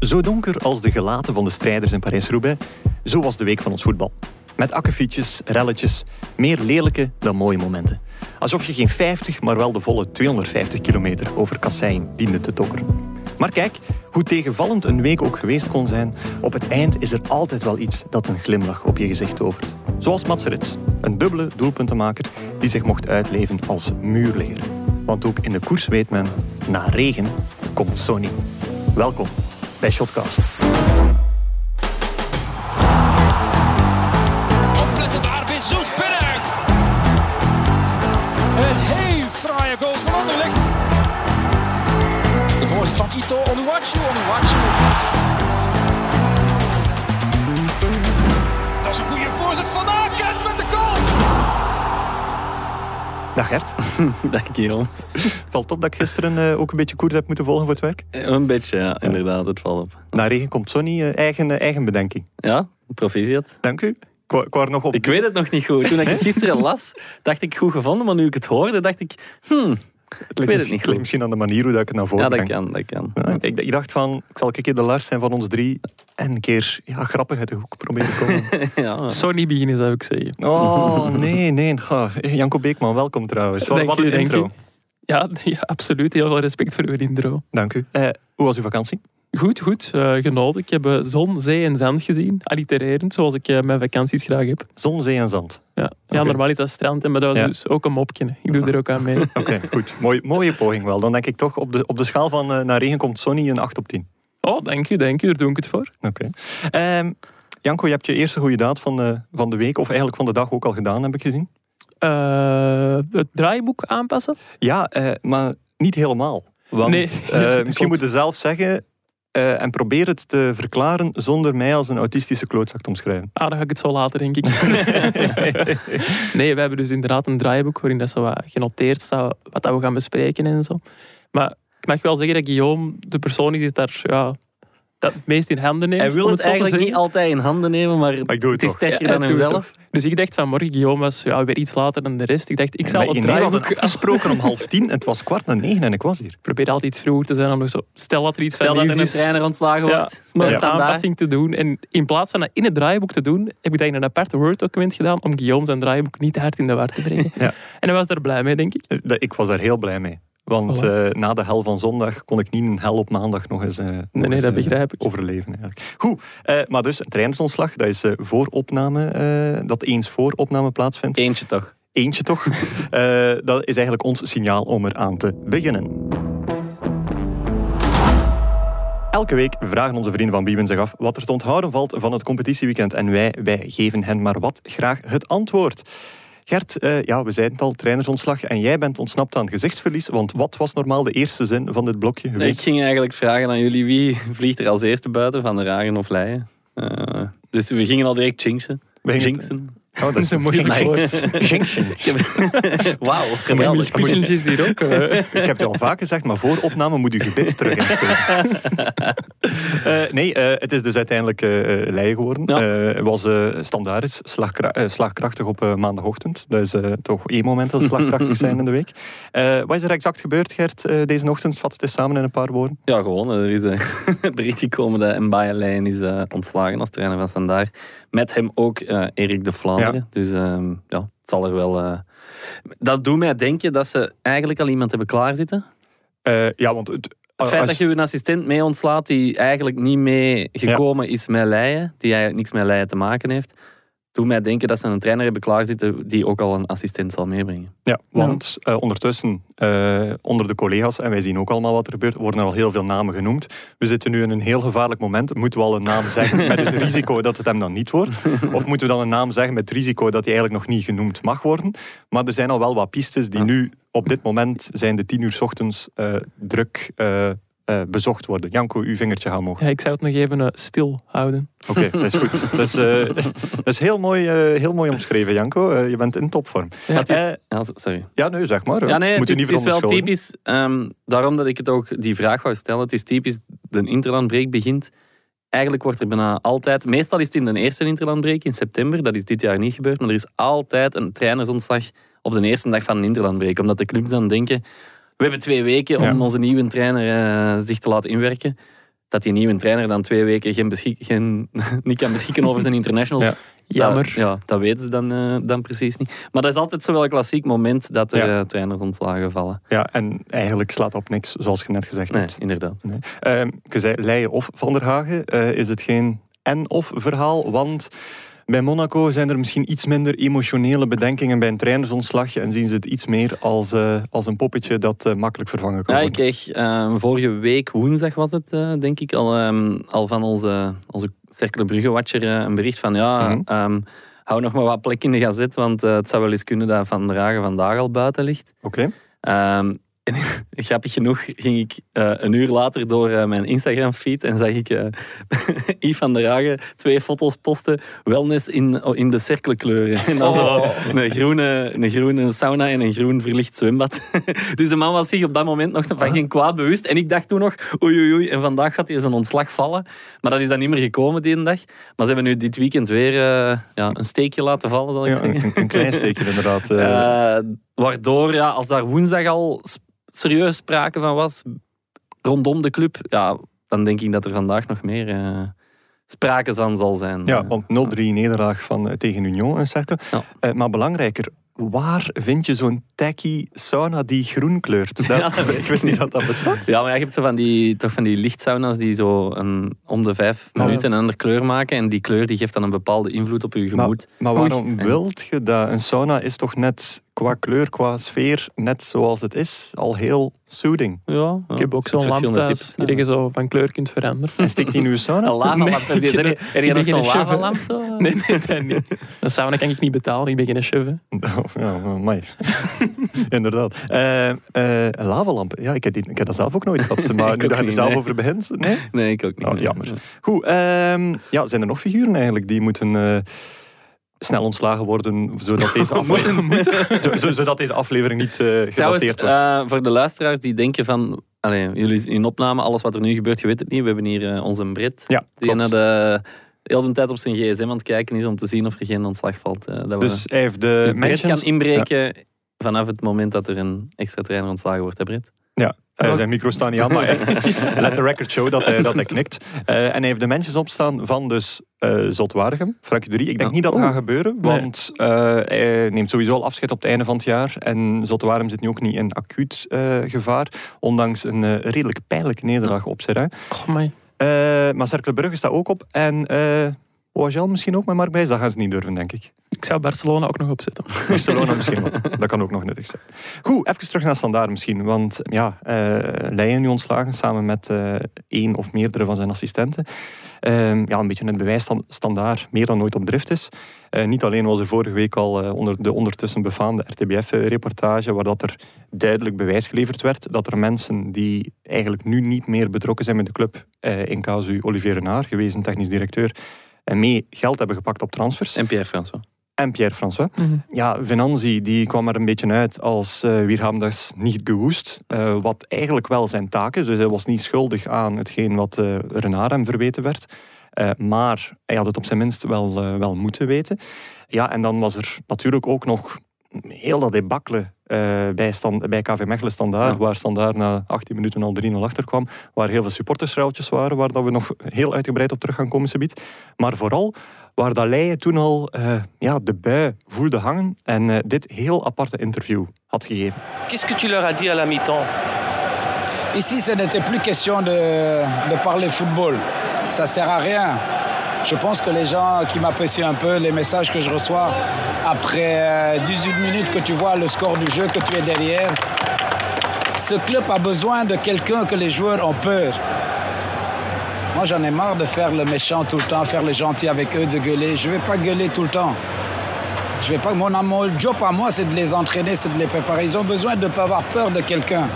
Zo donker als de gelaten van de strijders in Parijs-Roubaix, zo was de week van ons voetbal. Met akkefietjes, relletjes, meer lelijke dan mooie momenten. Alsof je geen 50, maar wel de volle 250 kilometer over kassein diende te tokkeren. Maar kijk, hoe tegenvallend een week ook geweest kon zijn, op het eind is er altijd wel iets dat een glimlach op je gezicht tovert. Zoals Mats Rits, een dubbele doelpuntenmaker die zich mocht uitleven als muurligger. Want ook in de koers weet men, na regen komt Sony. Welkom bij Shotcast. Dag Gert. Dag. Valt op dat ik gisteren eh, ook een beetje koers heb moeten volgen voor het werk? Een beetje, ja, inderdaad, het valt op. Na regen komt Sonny, eh, eigen, eh, eigen bedenking. Ja, proficiat. Dank u. Ik nog op... Ik weet het nog niet goed. Toen ik het gisteren las, dacht ik goed gevonden, maar nu ik het hoorde, dacht ik, hmm, het weet het niet ligt misschien aan de manier hoe dat ik het naar voren ja, dat breng. kan, dat kan. Ja, ik, ik dacht van, ik zal een keer de Lars zijn van ons drie en een keer ja, grappig uit de hoek proberen te komen. Ja, Sony beginnen zou ik zeggen. Oh, nee, nee. Ga. Janko Beekman, welkom trouwens. Wat, Dank wat u, een intro. u. Ja, ja, absoluut. Heel veel respect voor uw intro. Dank u. Eh, hoe was uw vakantie? Goed, goed. eh, genoten. Ik heb eh, zon, zee en zand gezien. Allitererend, zoals ik mijn vakanties graag heb. Zon, zee en zand. Ja, ja normaal is dat strand, maar dat was Ja. dus ook een mopje. Ik doe er ook aan mee. Oké, goed. Mooi, mooie poging wel. Dan denk ik toch op de, op de schaal van naar regen komt Sonny een 8 op 10. Oh, dank u, dank u. Daar doe ik het voor. Oké. Ehm, Janko, je hebt je eerste goede daad van van de week, of eigenlijk van de dag ook al gedaan, heb ik gezien. Eh, het draaiboek aanpassen? Ja, eh, maar niet helemaal. Want Nee, klopt. misschien moet je zelf zeggen en probeer het te verklaren zonder mij als een autistische klootzak te omschrijven. Ah, dan ga ik het zo later, denk ik. nee, we hebben dus inderdaad een draaiboek waarin dat zo wat genoteerd staat wat dat we gaan bespreken en zo. Maar ik mag wel zeggen dat Guillaume de persoon is die daar ja, dat het meest in handen neemt. Hij wil het eigenlijk niet altijd in handen nemen, maar Maar het het is sterker Ja, dan hemzelf. Dus ik dacht vanmorgen, Guillaume was ja, weer iets later dan de rest. Ik dacht, ik zal Maar het draaiboek... afgesproken om half tien. Het was kwart na negen en ik was hier. Ik probeer altijd iets vroeger te zijn. Om nog zo, stel dat er iets Stel van dat er een trainer ontslagen Ja, wordt. het daar. aanpassing te doen. En in plaats van dat in het draaiboek te doen, heb ik dat in een apart Word-document gedaan om Guillaume zijn draaiboek niet te hard in de war te brengen. Ja. En hij was er blij mee, denk ik. Eh, dat- Ik was daar heel blij mee. Want Voilà. eh, na de hel van zondag kon ik niet een hel op maandag nog eens, eh, nog nee, eens, dat eh, begrijp ik. overleven. Eigenlijk. Goed, eh, maar dus een trainersontslag, dat is eh, voor opname, eh, dat eens voor opname plaatsvindt. Eentje toch. Eentje toch. Eh, dat is eigenlijk ons signaal om eraan te beginnen. Elke week vragen onze vrienden van Biewen zich af wat er te onthouden valt van het competitieweekend. En wij, wij geven hen maar wat graag het antwoord. Gert, eh, ja, we zeiden het al, trainersontslag. En jij bent ontsnapt aan gezichtsverlies. Want wat was normaal de eerste zin van dit blokje Ik geweest? ging eigenlijk vragen aan jullie wie vliegt er als eerste buiten van de Ragen of Leien. Eh, dus we gingen al direct jinxen. We Jinxen. Oh, dat is een moeilijk Nee. woord. Jinxen. Ik heb- Wauw, geweldig. Is hier ook. Ik heb het al vaak gezegd, maar voor opname moet u gebit terug insteken. Eh, nee, eh, het is dus uiteindelijk Leiden geworden. Ja. Eh, Het was eh standaard slagkra- slagkrachtig op eh, maandagochtend. Dat is eh, toch één moment dat slagkrachtig zijn in de week. Eh, wat is er exact gebeurd, Gert, eh, deze ochtend? Vat het eens samen in een paar woorden. Ja, gewoon. Er is een bericht gekomen dat Mbaya Lijn is ontslagen als trainer van Standaard. Met hem ook eh, Erik de Dus ehm, ja, het zal er wel... eh, Dat doet mij denken dat ze eigenlijk al iemand hebben klaarzitten. Eh, ja, want het, Het feit als- dat je een assistent mee ontslaat die eigenlijk niet mee gekomen is met Leien, die eigenlijk niks met Leien te maken heeft, doet mij denken dat ze een trainer hebben klaarzitten die ook al een assistent zal meebrengen. Ja, want eh, ondertussen, eh, onder de collega's, en wij zien ook allemaal wat er gebeurt, worden er al heel veel namen genoemd. We zitten nu in een heel gevaarlijk moment. Moeten we al een naam zeggen met het risico dat het hem dan niet wordt? Of moeten we dan een naam zeggen met het risico dat hij eigenlijk nog niet genoemd mag worden? Maar er zijn al wel wat pistes die Ja. nu, op dit moment, zijn de tien uur 's ochtends eh, druk eh, eh, bezocht worden. Janko, uw vingertje gaat omhoog. Ja, ik zou het nog even eh, stil houden. Oké, dat is goed. Dat is, eh, dat is heel, mooi, eh, heel mooi omschreven, Janko. Eh, je bent in topvorm. Ja, het is, ja, sorry. ja, nee, zeg maar. Ja, nee, Moet het, je is, niet het is wel typisch. ehm, daarom dat ik het ook die vraag wou stellen. Het is typisch, de interlandbreek begint. Eigenlijk wordt er bijna altijd, meestal is het in de eerste interlandbreek in september, dat is dit jaar niet gebeurd, maar er is altijd een trainersontslag op de eerste dag van een interlandbreek. Omdat de clubs dan denken, we hebben twee weken om Ja. onze nieuwe trainer eh, zich te laten inwerken. Dat die nieuwe trainer dan twee weken geen beschik, geen, niet kan beschikken over zijn internationals. Ja. Dat- Jammer. ja, dat weten ze dan, eh, dan precies niet. Maar dat is altijd zo wel een klassiek moment dat er Ja. eh, trainers ontslagen vallen. Ja, en eigenlijk slaat op niks, zoals je net gezegd Nee, hebt. inderdaad. Nee. Ehm, je zei Leijen of Van der Hagen. Eh, is het geen en-of verhaal? Want bij Monaco zijn er misschien iets minder emotionele bedenkingen bij een trainersontslag en zien ze het iets meer als, eh, als een poppetje dat eh, makkelijk vervangen kan Ja, ik worden. kreeg eh, vorige week woensdag was het, eh, denk ik, al, ehm, al van onze, onze Cercle Brugge-watcher eh, een bericht van ja, Mhm. ehm, hou nog maar wat plek in de gazet, want het zou wel eens kunnen dat Van der Hagen vandaag al buiten ligt. Oké. Ehm, en grappig genoeg ging ik eh, een uur later door eh, mijn Instagram-feed en zag ik eh Yves van der Hagen twee foto's posten. Wellness in, in de cirkelkleuren. En dan zo een, groene, een groene sauna en een groen verlicht zwembad. dus de man was zich op dat moment nog van geen kwaad bewust. En ik dacht toen nog, oei oei oei, en vandaag gaat hij zijn ontslag vallen. Maar dat is dan niet meer gekomen die dag. Maar ze hebben nu dit weekend weer ja, een steekje laten vallen, zal ik Ja, zeggen. een, een klein steekje inderdaad. waardoor, ja, als daar woensdag al serieus sprake van was rondom de club, ja, dan denk ik dat er vandaag nog meer eh, sprake van zal zijn. Ja, Eh, want 0-3 nederlaag van, eh, tegen Union in Cercle. Ja. Maar belangrijker, waar vind je zo'n tacky sauna die groen kleurt? Dat, Ja, dat weet ik wist niet dat dat bestaat. Ja, maar je hebt zo van die, toch van die lichtsauna's die zo een, om de vijf Ja. minuten een andere kleur maken. En die kleur die geeft dan een bepaalde invloed op je gemoed. Maar Oei. waarom wilt je dat? Een sauna is toch net qua kleur, qua sfeer, net zoals het is, al heel soothing. Ja, ja, Ik heb ook zo'n lamp thuis die je zo van kleur kunt veranderen. En steekt die in uw sauna? Een lavalamp. Nee, Heb je- je ik nog zo'n lavalamp? Zo? Nee, nee, dat niet. Een sauna kan ik niet betalen, ik ben geen chef. Ja, amai. Inderdaad. Eh eh, een lavalamp. Ja, ik heb, die, ik heb dat zelf ook nooit gehad. Maar nu dat je er zelf nee. over begint. Nee? Nee, ik ook niet. Oh, nee. jammer. Goed, ehm, ja, zijn er nog figuren eigenlijk die moeten eh, snel ontslagen worden, zodat deze aflevering, Zo- zo- zodat deze aflevering niet eh gedateerd wordt? eh, voor de luisteraars die denken van... Allee, jullie in opname, alles wat er nu gebeurt, je weet het niet. We hebben hier eh, onze Brit, ja, die klopt. naar de, heel de tijd op zijn gsm aan het kijken is om te zien of er geen ontslag valt. dat we, Dus hij heeft de dus mentions... kan inbreken vanaf het moment dat er een extra trainer ontslagen wordt, hè Brett? Ja, eh, zijn micro staat niet aan, maar let the record show dat hij, dat hij knikt. Eh, en hij heeft de mensen opstaan van dus eh Zotwaardigem, Frankie de. Ik denk Ja. niet dat dat Oeh. gaat gebeuren, want hij neemt sowieso al afscheid op het einde van het jaar. En Zotwaardigem zit nu ook niet in acuut gevaar, ondanks een redelijk pijnlijke nederlaag op Serrain. Oh, maar Cercle Brugge staat ook op. En OHL misschien ook met Mark Bijs. Dat gaan ze niet durven, denk ik. Ik zou Barcelona ook nog opzetten. Barcelona misschien ook. Dat kan ook nog nuttig zijn. Goed, even terug naar Standaard misschien. Want ja, eh Leijen nu ontslagen samen met eh één of meerdere van zijn assistenten. Ehm, ja, een beetje het bewijs dat Standaard meer dan ooit op drift is. Eh, niet alleen was er vorige week al onder de ondertussen befaamde RTBF-reportage, waar dat er duidelijk bewijs geleverd werd dat er mensen die eigenlijk nu niet meer betrokken zijn met de club, in casu Olivier Renard, gewezen technisch directeur, en mee geld hebben gepakt op transfers. En Pierre-François. En Pierre-François. Mhm. Ja, Venanzi die kwam er een beetje uit als uh, niet gewoest. Uh, wat eigenlijk wel zijn taak is. Dus hij was niet schuldig aan hetgeen wat uh, Renard hem verweten werd. Uh, maar hij had het op zijn minst wel, uh, wel moeten weten. Ja, en dan was er natuurlijk ook nog heel dat debakkelen uh, bij, stand, bij KV Mechelen Standaard, ja. waar Standaard na 18 minuten al 3-0 achterkwam, waar heel veel supportersruiltjes waren, waar dat we nog heel uitgebreid op terug gaan komen, Sabiet. Maar vooral waar dat Leijen toen al uh, ja, de bui voelde hangen en uh, dit heel aparte interview had gegeven. Qu'est-ce que tu leur as dit à la mi-temps Ici, ce n'était plus question de, de parler football. Ça sert à rien. Je pense que les gens qui m'apprécient un peu, les messages que je reçois après 18 minutes que tu vois le score du jeu, que tu es derrière, ce club a besoin de quelqu'un que les joueurs ont peur. Moi, j'en ai marre de faire le méchant tout le temps, faire le gentil avec eux, de gueuler. Je ne vais pas gueuler tout le temps. Je vais pas, mon, mon job à moi, c'est de les entraîner, c'est de les préparer. Ils ont besoin de ne pas avoir peur de quelqu'un.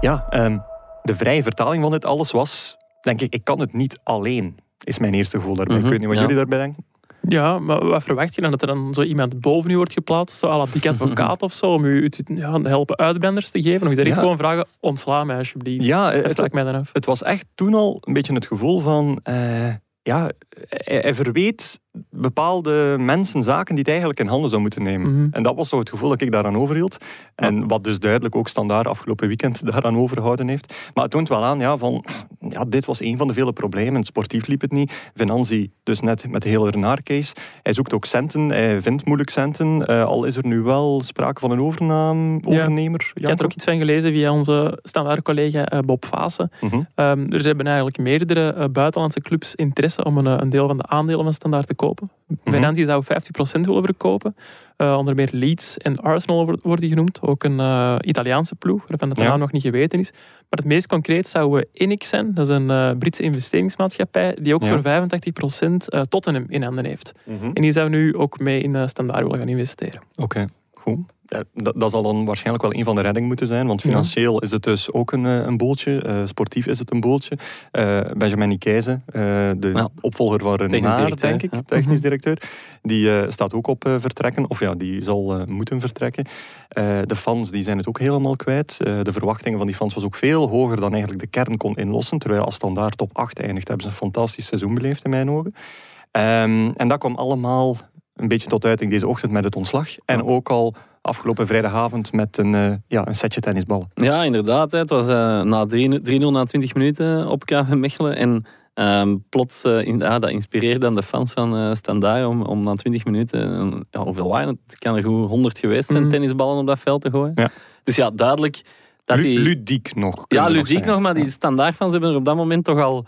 Ja, um, de vrije vertaling van dit alles was, denk ik, ik kan het niet alleen, is mijn eerste gevoel daarbij. Mm -hmm, ik weet niet wat ja. jullie daarbij denken. Ja, maar wat verwacht je dan? Dat er dan zo iemand boven u wordt geplaatst, zo à la dik advocaat of zo, om u ja, helpen uitbranders te geven? Of niet ja. gewoon vragen, ontsla mij alsjeblieft? Ja, het, mij dan af. het was echt toen al een beetje het gevoel van... Uh, ja, hij, hij, verweet bepaalde mensen zaken die het eigenlijk in handen zou moeten nemen. Mhm. En dat was toch het gevoel dat ik daaraan overhield. En wat dus duidelijk ook standaard afgelopen weekend daaraan overgehouden heeft. Maar het toont wel aan, ja, van, ja, dit was een van de vele problemen. Sportief liep het niet. Venanzi dus net met de hele Renard-case. Hij zoekt ook centen, hij vindt moeilijk centen. Eh, al is er nu wel sprake van een overname, overnemer. Ik had er ook iets van gelezen via onze standaard collega eh, Bob Vaassen. Mhm. Ehm, er hebben eigenlijk meerdere eh, buitenlandse clubs interesse om een, een deel van de aandelen van Standaard te kopen. Mhm. Venanti zou 50% willen verkopen. Eh, onder meer Leeds en Arsenal worden genoemd. Ook een eh, Italiaanse ploeg, waarvan het Ja. naam nog niet geweten is. Maar het meest concreet zou eh, Inix zijn. Dat is een eh, Britse investeringsmaatschappij die ook Ja. voor 85% eh, Tottenham in handen heeft. Mhm. En die zou nu ook mee in eh, Standaard willen gaan investeren. Oké, goed. Ja, dat, dat zal dan waarschijnlijk wel een van de reddingen moeten zijn, want financieel is het dus ook een, eh, een boeltje. Eh, sportief is het een boeltje. Eh, Benjamin Nikijze, eh, de Ja. opvolger van Renard, denk ik, ja. technisch directeur, die eh, staat ook op eh, vertrekken, of ja, die zal eh, moeten vertrekken. Eh, de fans die zijn het ook helemaal kwijt. Eh, de verwachtingen van die fans was ook veel hoger dan eigenlijk de kern kon inlossen, terwijl als standaard top 8 eindigt, hebben ze een fantastisch seizoen beleefd in mijn ogen. Ehm, en dat kwam allemaal een beetje tot uiting deze ochtend met het ontslag. En ook al afgelopen vrijdagavond met een, eh, ja, een setje tennisballen. Ja, inderdaad. hè. Het was eh, na 3 3-0 na 20 minuten op KV Mechelen. En ehm, plots, eh, in, ah, dat inspireerde dan de fans van eh Standaard om, om na 20 minuten, ja, hoeveel waren het? Het kan er goed 100 geweest zijn, Mhm. tennisballen op dat veld te gooien. Ja. Dus ja, duidelijk dat Lu- die... ludiek nog. Ja, ludiek nog, maar die standaardfans hebben er op dat moment toch al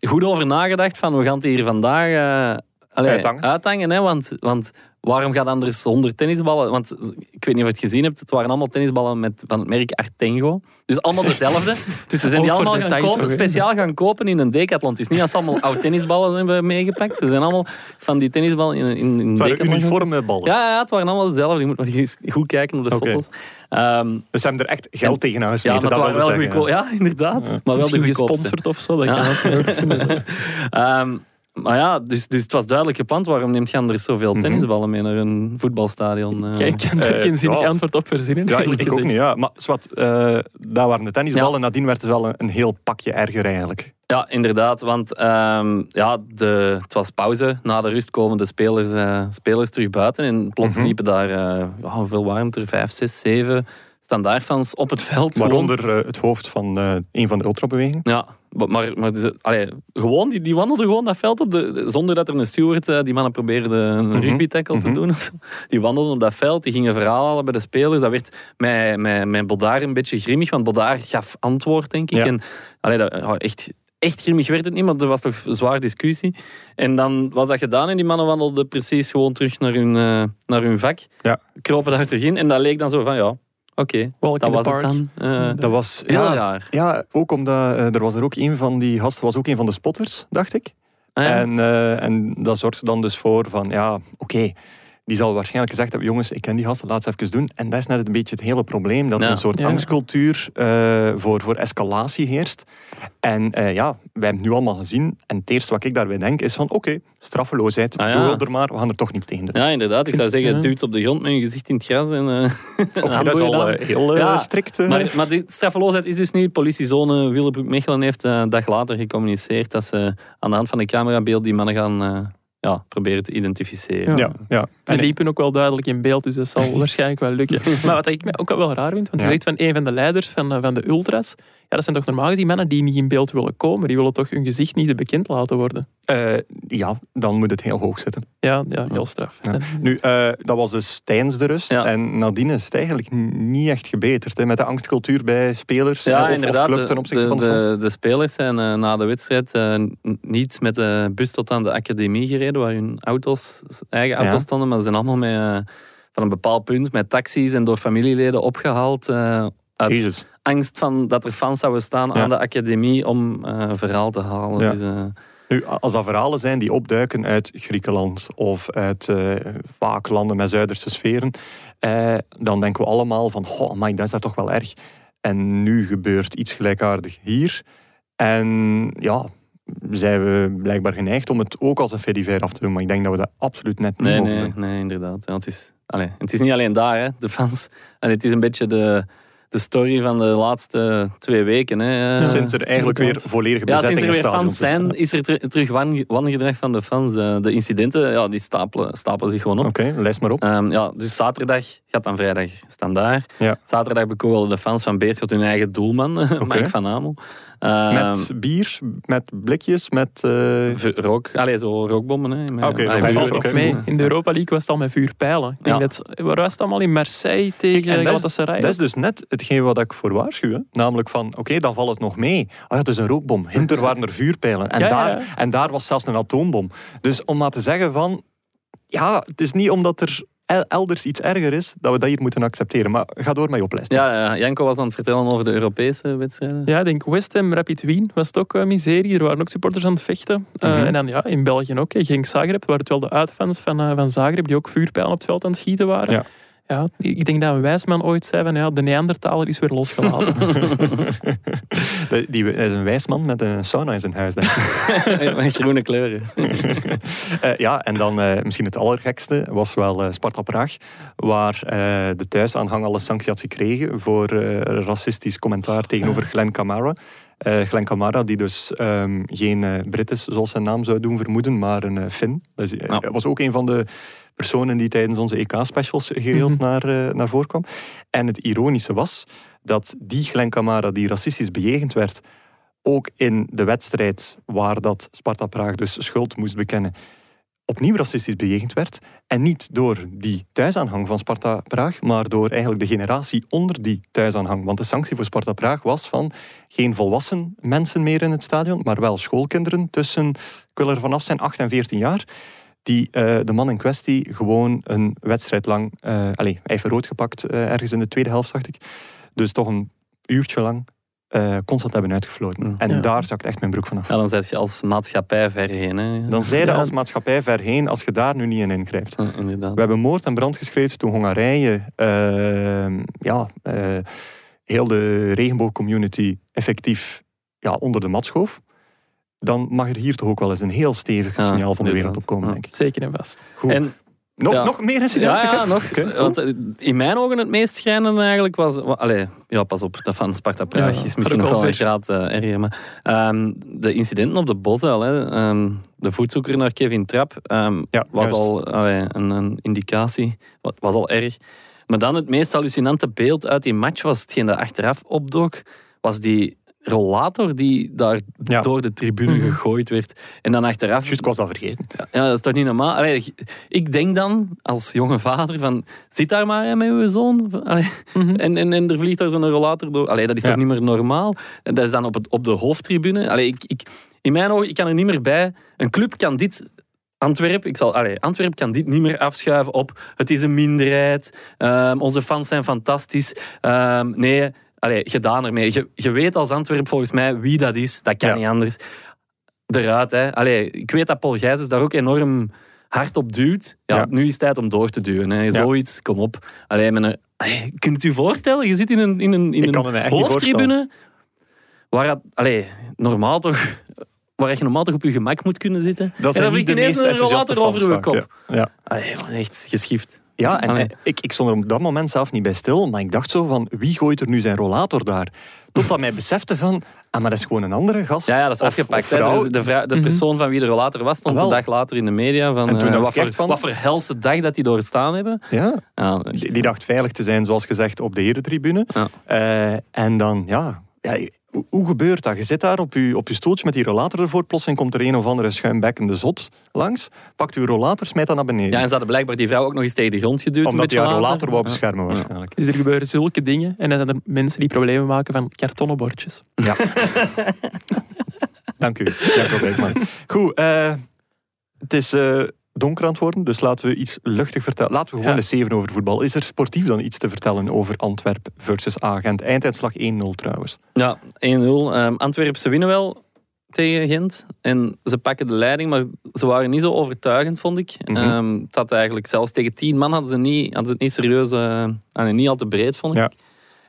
goed over nagedacht van we gaan het hier vandaag eh, allee, Uithangen. uithangen hè, want, want waarom gaat anders 100 tennisballen? Want ik weet niet of je het gezien hebt, het waren allemaal tennisballen met, van het merk Artengo. Dus allemaal dezelfde. Dus ze zijn die allemaal gaan kopen, speciaal gaan kopen in een decathlon. Het is niet als ze allemaal oude tennisballen hebben meegepakt. Ze zijn allemaal van die tennisballen in, in, in Het waren uniforme ballen. Ja, ja, het waren allemaal dezelfde. Je moet nog eens goed kijken op de foto's. Ehm, Dus ze hebben er echt geld tegen ja, maar dat wel zeggen. goedkoop. Ja, inderdaad. Maar wel de goedkoopste. gesponsord of zo, dat kan ook. Ehm, maar ja, dus, dus het was duidelijk gepland. Waarom neemt je anders zoveel Mhm. tennisballen mee naar een voetbalstadion? eh? Kijk, ik kan daar Eh, geen zinnig ja. antwoord op verzinnen. Ja, ik, ook niet. Ja. Maar zwart, eh daar waren de tennisballen. Nadien werd het wel een, een heel pakje erger eigenlijk. Ja, inderdaad. Want ehm, ja, de, het was pauze. Na de rust komen de spelers, eh, spelers terug buiten. En plots Mhm. liepen daar, eh, hoeveel waren het er? Vijf, zes, zeven standaardfans op het veld. Waaronder eh, het hoofd van eh, een van de ultrabewegingen. Ja, maar, maar dus, allee, gewoon, die, die wandelden gewoon dat veld op, de, zonder dat er een steward, eh, die mannen probeerde een Mhm. rugby tackle te Mhm. doen. Of zo. Die wandelden op dat veld, die gingen verhaal halen bij de spelers. Dat werd met, met, met Bodaar een beetje grimmig, want Bodaar gaf antwoord, denk ik. Ja. En, allee, dat, ja, echt, echt grimmig werd het niet, maar er was toch zwaar discussie. En dan was dat gedaan en die mannen wandelden precies gewoon terug naar hun, naar hun vak. Ja. Kropen daar terug in en dat leek dan zo van, ja, oké, Walk dat in the was het dan. Eh, Dat was... heel ja, raar. Ja, ook omdat eh, er was er ook een van die gasten, was ook een van de spotters, dacht ik. Ah, ja. En, eh, en dat zorgt er dan dus voor van, ja, oké. Die zal waarschijnlijk gezegd hebben, jongens, ik ken die gasten, laat ze even doen. En dat is net een beetje het hele probleem, dat er Ja. een soort Ja. angstcultuur eh, voor, voor escalatie heerst. En eh, ja, wij hebben het nu allemaal gezien. En het eerste wat ik daarbij denk is van, oké, straffeloosheid, Ah, ja. doe er maar, we gaan er toch niets tegen doen. Ja, inderdaad. Ik zou zeggen, duwt op de grond met je gezicht in het gras en uh, Oké, dat is al eh, heel eh, Ja, strikt. eh. Maar, maar die straffeloosheid is dus niet. Politiezone Willebroek-Mechelen heeft eh, een dag later gecommuniceerd dat ze aan de hand van de camerabeeld die mannen gaan eh, ja, proberen te identificeren. ja, ja. Ze En- liepen ook wel duidelijk in beeld, dus dat zal waarschijnlijk wel lukken. Maar wat ik ook wel raar vind, want je Ja. zegt van een van de leiders van, eh, van de ultras, ja, dat zijn toch normaal gezien mannen die niet in beeld willen komen. Die willen toch hun gezicht niet bekend laten worden. eh, ja, dan moet het heel hoog zitten. Ja, ja heel straf. Ja. Nu, eh, dat was dus tijdens de rust. Ja. En nadien is het eigenlijk niet echt gebeterd. Hè, met de angstcultuur bij spelers Ja, of, club ten de, opzichte de, van de de, de spelers zijn na de wedstrijd niet met de bus tot aan de academie gereden, waar hun auto's, eigen auto's Ja. stonden, maar ze zijn allemaal met, eh, van een bepaald punt met taxis en door familieleden opgehaald. eh, uit Jezus. angst van dat er fans zouden staan Ja. aan de academie om eh verhaal te halen. Ja. Dus, Nu, als dat verhalen zijn die opduiken uit Griekenland of uit vaak landen met Zuiderse sferen, dan denken we allemaal van, oh, maar dat is daar toch wel erg. En nu gebeurt iets gelijkaardig hier. En ja, zijn we blijkbaar geneigd om het ook als een fediver af te doen. Maar ik denk dat we dat absoluut net niet nee, mogen nee, doen. nee, inderdaad. Ja, het, is, allee, het is niet alleen daar, hè, de fans. Allee, het is een beetje de, de story van de laatste twee weken. Hè. Eh, Sinds er eigenlijk weer volledige ja, bezetting sinds er weer fans zijn, is er ter- terug wan- wangedrag van de fans. Eh, De incidenten, ja, die stapelen, stapelen zich gewoon op. Oké, lijst maar op. Ehm, ja, dus zaterdag gaat dan vrijdag standaard. Ja. Zaterdag bekogelden de fans van Beerschot hun eigen doelman, Mike van Amel. Ehm, Met bier, met blikjes, met... eh, rook, allee, zo rookbommen. Hè, met- oké, vuur- valt mee. In de Europa League was het al met vuurpijlen. Ik denk Ja. dat, waar was het allemaal? In Marseille tegen en dat is- Galatasaray? Dat is dus net hetgeen wat ik voor waarschuw. hè. Namelijk van, oké, dan valt het nog mee. Oh ja, het is een rookbom. Hinter waren er vuurpijlen. En, Ja, ja, daar, ja. en daar was zelfs een atoombom. Dus om maar te zeggen van... Ja, het is niet omdat er elders iets erger is, dat we dat hier moeten accepteren. Maar ga door met je oplijsting. Ja, ja, Janko was aan het vertellen over de Europese wedstrijden. Ja, ik denk West Ham, Rapid Wien was het ook eh, miserie. Er waren ook supporters aan het vechten. Eh, Mhm. En dan ja, in België ook. Genk Zagreb, waar het wel de uitfans van, eh, van Zagreb die ook vuurpijlen op het veld aan het schieten waren. Ja. Ja, ik denk dat een wijsman ooit zei van ja, de Neandertaler is weer losgelaten. Die dat is een wijsman met een sauna in zijn huis, denk ik. Met groene kleuren. Eh, ja, en dan eh, misschien het allergekste was wel eh, Sparta Praag, waar eh, de thuisaanhang al een sanctie had gekregen voor eh, racistisch commentaar tegenover Glenn Camara. Eh Glenn Camara, die dus ehm, geen Brit is, zoals zijn naam zou doen vermoeden, maar een Fin. Dat is, Ja. was ook een van de personen die tijdens onze EK-specials gereeld Mhm. naar, eh, naar voren kwam. En het ironische was dat die Glenn Camara, die racistisch bejegend werd, ook in de wedstrijd waar dat Sparta Praag dus schuld moest bekennen, opnieuw racistisch bejegend werd. En niet door die thuisaanhang van Sparta Praag, maar door eigenlijk de generatie onder die thuisaanhang. Want de sanctie voor Sparta Praag was van geen volwassen mensen meer in het stadion, maar wel schoolkinderen tussen, ik wil er vanaf zijn, 8 en 14 jaar. Die eh, de man in kwestie gewoon een wedstrijd lang, eh allez, hij heeft rood gepakt eh, ergens in de tweede helft, dacht ik. Dus toch een uurtje lang eh, constant hebben uitgefloten. Mm. En Ja. daar zakt echt mijn broek vanaf. Ja, dan zit je als maatschappij ver heen. Hè. Dan zij je Ja. als maatschappij ver heen als je daar nu niet in ingrijpt. We hebben moord en brand geschreven toen Hongarije eh, ja, eh, heel de regenboogcommunity effectief ja, onder de mat schoof. Dan mag er hier toch ook wel eens een heel stevig Ja, signaal van de wereld opkomen, Ja. denk ik. Zeker en vast. Goed. En nog, ja. nog meer incidenten? Ja, ja, nog. Oké, Want eh, in mijn ogen het meest schrijnende eigenlijk was... wa- Allee, ja, pas op, dat van Sparta Praag Ja, is misschien nog wel een graad eh, erger. Maar, ehm, de incidenten op de Bosuil, hè, ehm, de voetzoeker naar Kevin Trapp, ehm, was juist. al allee, een, een indicatie. Wa- Was al erg. Maar dan het meest hallucinante beeld uit die match was hetgeen dat achteraf opdook, was die rollator die daar Ja. door de tribune Mhm. gegooid werd. En dan achteraf... Juist, ik was dat vergeten. Ja, dat is toch niet normaal? Allee, ik denk dan, als jonge vader, van... Zit daar maar hè, met uw zoon. Allee, Mhm. en, en, en er vliegt daar zo'n rollator door. Allee, dat is Ja. toch niet meer normaal? En dat is dan op, het, op de hoofdtribune. Allee, ik, ik, in mijn ogen, ik kan er niet meer bij. Een club kan dit... Antwerpen, ik zal, allee, Antwerpen kan dit niet meer afschuiven op het is een minderheid, ehm, onze fans zijn fantastisch. Ehm, nee, allee, gedaan ermee. Je, je weet als Antwerp volgens mij wie dat is, dat kan Ja. niet anders. Eruit, hè. Allee, ik weet dat Paul Gijsens daar ook enorm hard op duwt. Ja, Ja. nu is het tijd om door te duwen. Hè. Zoiets, kom op. Allee, allee, kunt u je voorstellen? Je zit in een, in een, in een hoofdtribune waar allee, normaal toch... Waar je normaal toch op je gemak moet kunnen zitten. Dat en dan vliegt ineens een rollator over vaak, kop. Ja. Ja. Allee, echt geschift. Ja, en Allee. eh, ik, ik stond er op dat moment zelf niet bij stil, maar ik dacht zo van, wie gooit er nu zijn rollator daar? Totdat mij besefte van, ah, maar dat is gewoon een andere gast. Ja, ja, dat is Of- afgepakt. of vrouw. De, de, vrou- de Mhm. persoon van wie de rollator was, stond Ah, een dag later in de media. Van, En toen dacht wat, voor, van- wat voor helse dag dat die doorstaan hebben. Ja, Ja, echt. die, die dacht veilig te zijn, zoals gezegd, op de herentribune. Ja. Eh, en dan, ja, ja hoe, gebeurt dat? Je zit daar op je, op je stoeltje met die rollator ervoor, plotseling komt er een of andere schuimbekkende zot langs, pakt uw rollator, smijt dat naar beneden. Ja, en ze hadden blijkbaar die vrouw ook nog eens tegen de grond geduwd. Omdat hij beetje haar rollator wou Ja. beschermen waarschijnlijk. Dus er gebeuren zulke dingen. En dan zijn er mensen die problemen maken van kartonnen bordjes. Ja. Dank u, Jacob Beekman. Goed, eh, het is eh, donker aan het worden, dus laten we iets luchtig vertellen. Laten we gewoon Ja. eens zeven over voetbal. Is er sportief dan iets te vertellen over Antwerp versus Agent? Einduitslag 1-0 trouwens. Ja, 1-0. Ehm Antwerpen, ze winnen wel tegen Gent. En ze pakken de leiding, maar ze waren niet zo overtuigend, vond ik. Mhm. Ehm, het had eigenlijk zelfs tegen tien man hadden ze, niet, hadden ze het niet serieus, nee, niet al te breed, vond ik. Ja.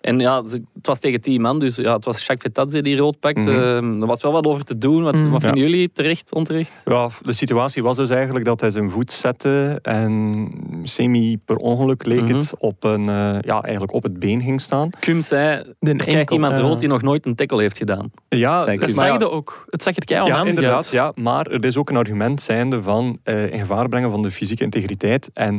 En ja, het was tegen tien man, dus ja, het was Jacques Vetazzi die rood pakte. Mhm. Ehm, er was wel wat over te doen. Wat, Mhm. wat vinden Ja. jullie terecht, onterecht? Ja, de situatie was dus eigenlijk dat hij zijn voet zette en semi per ongeluk leek Mhm. het op, een, eh, ja, eigenlijk op het been ging staan. Cum zei, er krijgt iemand ja. rood die nog nooit een tackle heeft gedaan. Ja. Dat maar zag ja, je ook. Het zag er keihard Ja, handig inderdaad. Ja, maar er is ook een argument zijnde van eh, in gevaar brengen van de fysieke integriteit. En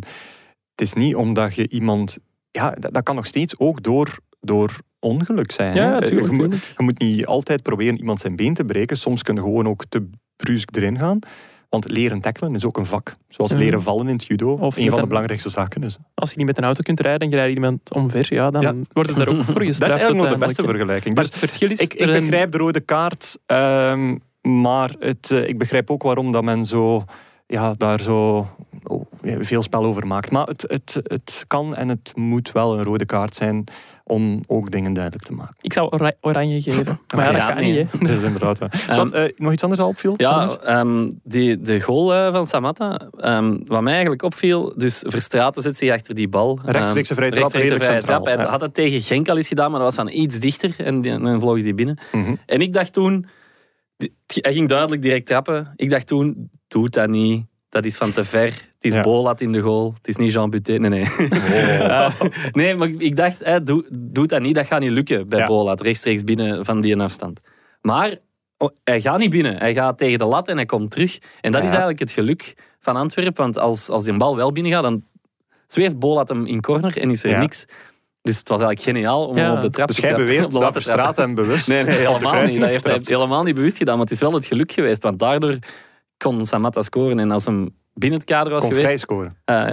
het is niet omdat je iemand... Ja, dat, dat kan nog steeds ook door, door ongeluk zijn. Ja, ja, je, moet, tuurlijk. je moet niet altijd proberen iemand zijn been te breken. Soms kun je gewoon ook te brusk erin gaan. Want leren tackelen is ook een vak. Zoals Ja. leren vallen in het judo. Of een van de belangrijkste zaken is. Als je niet met een auto kunt rijden en je rijdt iemand omver, ja, dan Ja. wordt het daar ook voor gestraft. Dat is eigenlijk nog de beste vergelijking. Maar Dus het verschil is... ik, ik begrijp de rode kaart, ehm, maar het, eh, ik begrijp ook waarom dat men zo, ja, daar zo oh, veel spel over maakt. Maar het, het, het kan en het moet wel een rode kaart zijn om ook dingen duidelijk te maken. Ik zou ora- oranje geven. Maar ja, dat nee. niet, hè. Dat is inderdaad wel. Zwart, eh, nog iets anders dat opviel? Ja, ehm, die, de goal eh, van Samatta, ehm, wat mij eigenlijk opviel, dus Verstraeten zit zich achter die bal. Rechtstreekse vrije Ehm, trap, rechtstreekse redelijk vrije centraal, trap. Hij ja. had het tegen Genk al eens gedaan, maar dat was van iets dichter en, die- en dan vloog die binnen. Mhm. En ik dacht toen, die- hij ging duidelijk direct trappen. Ik dacht toen, doe dat niet. Dat is van te ver. Het is Ja. Bolat in de goal. Het is niet Jean Buté. Nee, nee. Eh, nee, maar ik dacht, hè, doe, doe dat niet. Dat gaat niet lukken bij Ja. Bolat. Rechtstreeks binnen van die afstand. Maar oh, hij gaat niet binnen. Hij gaat tegen de lat en hij komt terug. En dat Ja. is eigenlijk het geluk van Antwerpen. Want als, als die bal wel binnen gaat, dan zweeft Bolat hem in corner en is er Ja. niks. Dus het was eigenlijk geniaal om Ja. hem op de trap Dus te jij trappen. beweert Op de dat hem bewust Nee, helemaal niet. Dat heeft hij helemaal niet bewust gedaan. Maar het is wel het geluk geweest. Want daardoor kon Samatta scoren. En als hem binnen het kader was Kon vrij geweest... scoren. eh,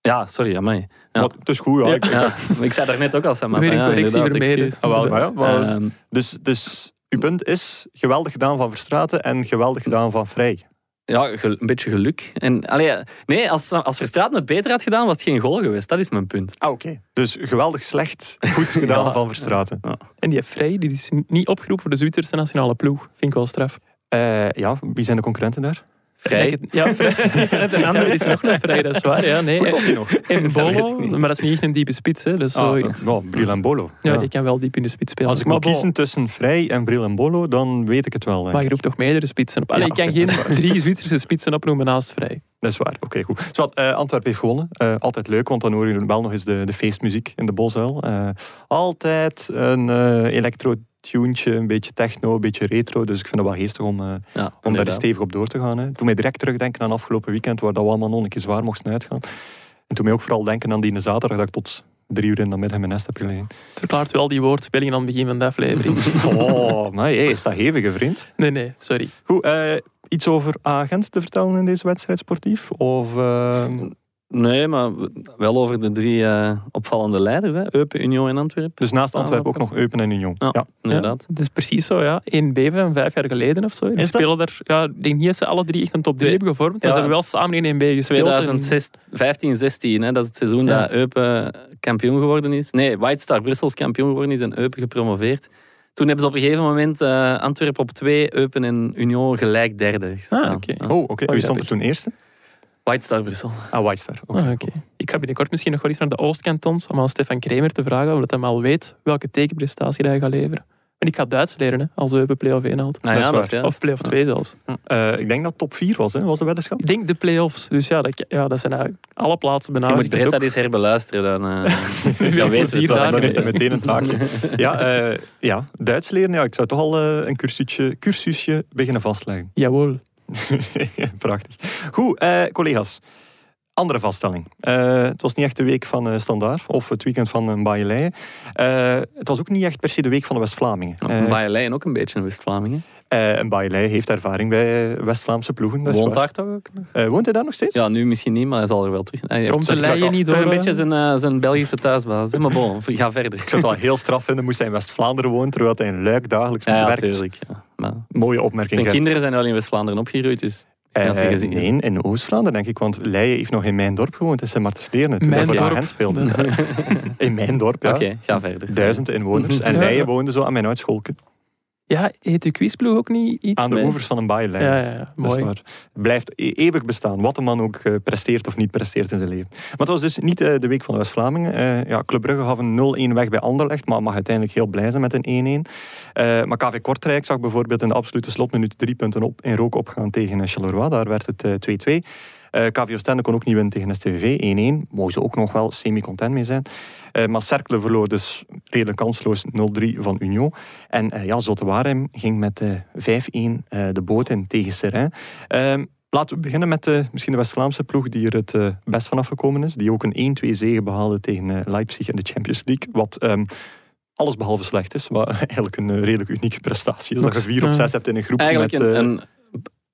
ja, sorry, amai. Ja. Maar het is goed, ja. ik- Ja, ik zei daar net ook al Samatta. Weer een ja, correctie excuus. Ah, wel, maar ja, maar- Ehm, Dus, dus uw punt is geweldig gedaan van Verstraeten en geweldig gedaan van Vrij. ja, gel- een beetje geluk. En, allee, nee, als, als Verstraeten het beter had gedaan, was het geen goal geweest. Dat is mijn punt. Ah, oké. Dus geweldig slecht, goed gedaan Ja. van Verstraeten. En die Vrij die is niet opgeroepen voor de Zwitserse nationale ploeg. Vind ik wel straf. Eh, ja, wie zijn de concurrenten daar? Vrij. Ja, Vrij. De andere is nog een Vrij, dat is waar. Ja, nee. Nog? En Bolo, maar dat is niet echt een diepe spits. Hè. Dat is Ah, zoiets. ja, Bril en Bolo. Ja, Ja. die kan wel diep in de spits spelen. Als ik maar moet kiezen tussen Vrij en Bril en Bolo, dan weet ik het wel. Maar je roept toch meerdere spitsen op. Allee, Ja, ik kan geen drie Zwitserse spitsen opnoemen naast Vrij. Dat is waar. Oké, goed. Zwat, eh, Antwerpen heeft gewonnen. Eh, altijd leuk, want dan hoor je wel nog eens de, de feestmuziek in de Bosuil. Eh, altijd een eh elektro-tuentje, een beetje techno, een beetje retro. Dus ik vind het wel geestig om, Ja, om daar stevig op door te gaan. Hè. Toen mij direct terugdenken aan afgelopen weekend, waar dat we allemaal nog een keer zwaar mochten uitgaan. En toen mij ook vooral denken aan die zaterdag dat ik tot drie uur in de middag in mijn nest heb gelegen. Het verklaart wel die woordspelling aan het begin van de aflevering. Oh, maar hey, is dat hevige, vriend? Nee, nee, sorry. Goed, eh, iets over agent te vertellen in deze wedstrijd sportief? Of, eh, Nee, maar wel over de drie eh, opvallende leiders. Hè. Eupen, Union en Antwerpen. dus naast Antwerpen ook nog Eupen en Union. Ja, Ja. inderdaad. Ja, het is precies zo, ja. 1B van vijf jaar geleden of zo. Die spelen daar... Ja, ik denk niet dat ze alle drie echt een top 3 Twee- hebben gevormd. Maar ze hebben wel samen in 1B gespeeld. en- 2015, 16, hè, dat is het seizoen Ja. dat Eupen kampioen geworden is. Nee, White Star Brussels kampioen geworden is en Eupen gepromoveerd. Toen hebben ze op een gegeven moment eh, Antwerpen op 2, Eupen en Union gelijk derde gestaan. Ah, oké. Ja. Oh, oké. Wie stond er toen eerste? White Star Brussel. Ah, White Star. Oké. Ah, oké. Ik ga binnenkort misschien nog wel eens naar de Oostkantons om aan Stefan Kremer te vragen, omdat hij al weet welke tekenprestatie hij gaat leveren. En ik ga Duits leren, hè, als Eupen play-off 1 haalt. Nou ja, dat is waar. juist. Of play-off 2 zelfs. Eh, ik denk dat top 4 was, hè? was de weddenschap. Ik denk de play-offs. Dus ja, dat, ja, dat zijn eigenlijk alle plaatsen Dus je moet Brett dat eens herbeluisteren. Dan, eh dan weet het wel. Dan Dan heeft hij meteen een taakje. Ja, eh, ja, Duits leren. Ja, ik zou toch al een cursusje, cursusje beginnen vastleggen. Jawel. Prachtig. Goed, eh, collega's. Andere vaststelling. Eh, het was niet echt de week van eh Standaard of het weekend van een Baaieleien. Eh het was ook niet echt per se de week van de West-Vlamingen. Eh, Baaieleien ook een beetje een West-Vlamingen. eh, een Baaieleien heeft ervaring bij West-Vlaamse ploegen. dat Woont daar toch ook nog? Eh, woont hij daar nog steeds? Ja, nu misschien niet, maar hij zal er wel terug. Hij heeft toch- leien niet toch door. een hè? beetje zijn, zijn Belgische thuisbaas. Maar bon, ga verder. Ik zou het wel heel straf vinden moest hij in West-Vlaanderen wonen, terwijl hij in Luik dagelijks Ja, werkt. natuurlijk. Ja. Maar Mooie opmerking. zijn Gert. kinderen zijn wel in West-Vlaanderen opgegroeid, dus Eh, nee, in Oost-Vlaanderen denk ik, want Leijen heeft nog in mijn dorp gewoond, in Sint-Martens-Deerne, toen hij voor de dorp. speelde. In mijn dorp, ja. Oké, ga verder. Duizend inwoners. En. Leijen woonde zo aan mijn uitschoolke. Ja, heet uw quizploeg ook niet iets Aan de oevers van een baailijn. Ja, ja, ja. Dat is mooi. waar. Blijft e- eeuwig bestaan, wat de man ook eh, presteert of niet presteert in zijn leven. Maar het was dus niet eh, de week van de West-Vlamingen. Eh, ja, Club Brugge gaf een 0-1 weg bij Anderlecht, maar mag uiteindelijk heel blij zijn met een 1-1. Eh, maar KV Kortrijk zag bijvoorbeeld in de absolute slotminuut drie punten op, in rook opgaan tegen Charleroi. Daar werd het eh, 2-2. Eh KV Oostende kon ook niet winnen tegen STVV, 1-1. Mogen ze ook nog wel semi-content mee zijn. Eh, maar Cercle verloor dus redelijk kansloos 0-3 van Union. En eh, ja, Zotte Waregem ging met eh 5-1 eh, de boot in tegen Serrain. Ehm, laten we beginnen met eh, misschien de West-Vlaamse ploeg die er het best vanaf gekomen is. Die ook een 1-2 zege behaalde tegen Leipzig in de Champions League. Wat ehm, alles behalve slecht is. Wat eigenlijk een redelijk unieke prestatie is. Dat je 4 op. 6 hebt in een groep Eigenlijk met... een, een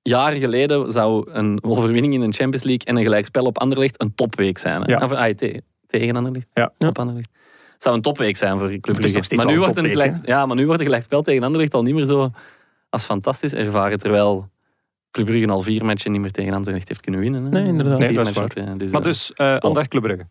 jaar geleden zou een overwinning in de Champions League en een gelijkspel op Anderlecht een topweek zijn. Hè? Ja. Of, ah, te- tegen Anderlecht. Ja. Op Anderlecht. Het zou een topweek zijn voor Club Brugge. maar, nu wordt een gelijk, ja, maar nu wordt een gelijkspel tegen Anderlecht al niet meer zo als fantastisch ervaren. Terwijl Club Brugge al vier matchen niet meer tegen Anderlecht heeft kunnen winnen. Hè? Nee, inderdaad. Nee, Vier dat is matchen op, ja, dus, maar eh, dus, eh Anderlecht Club Brugge.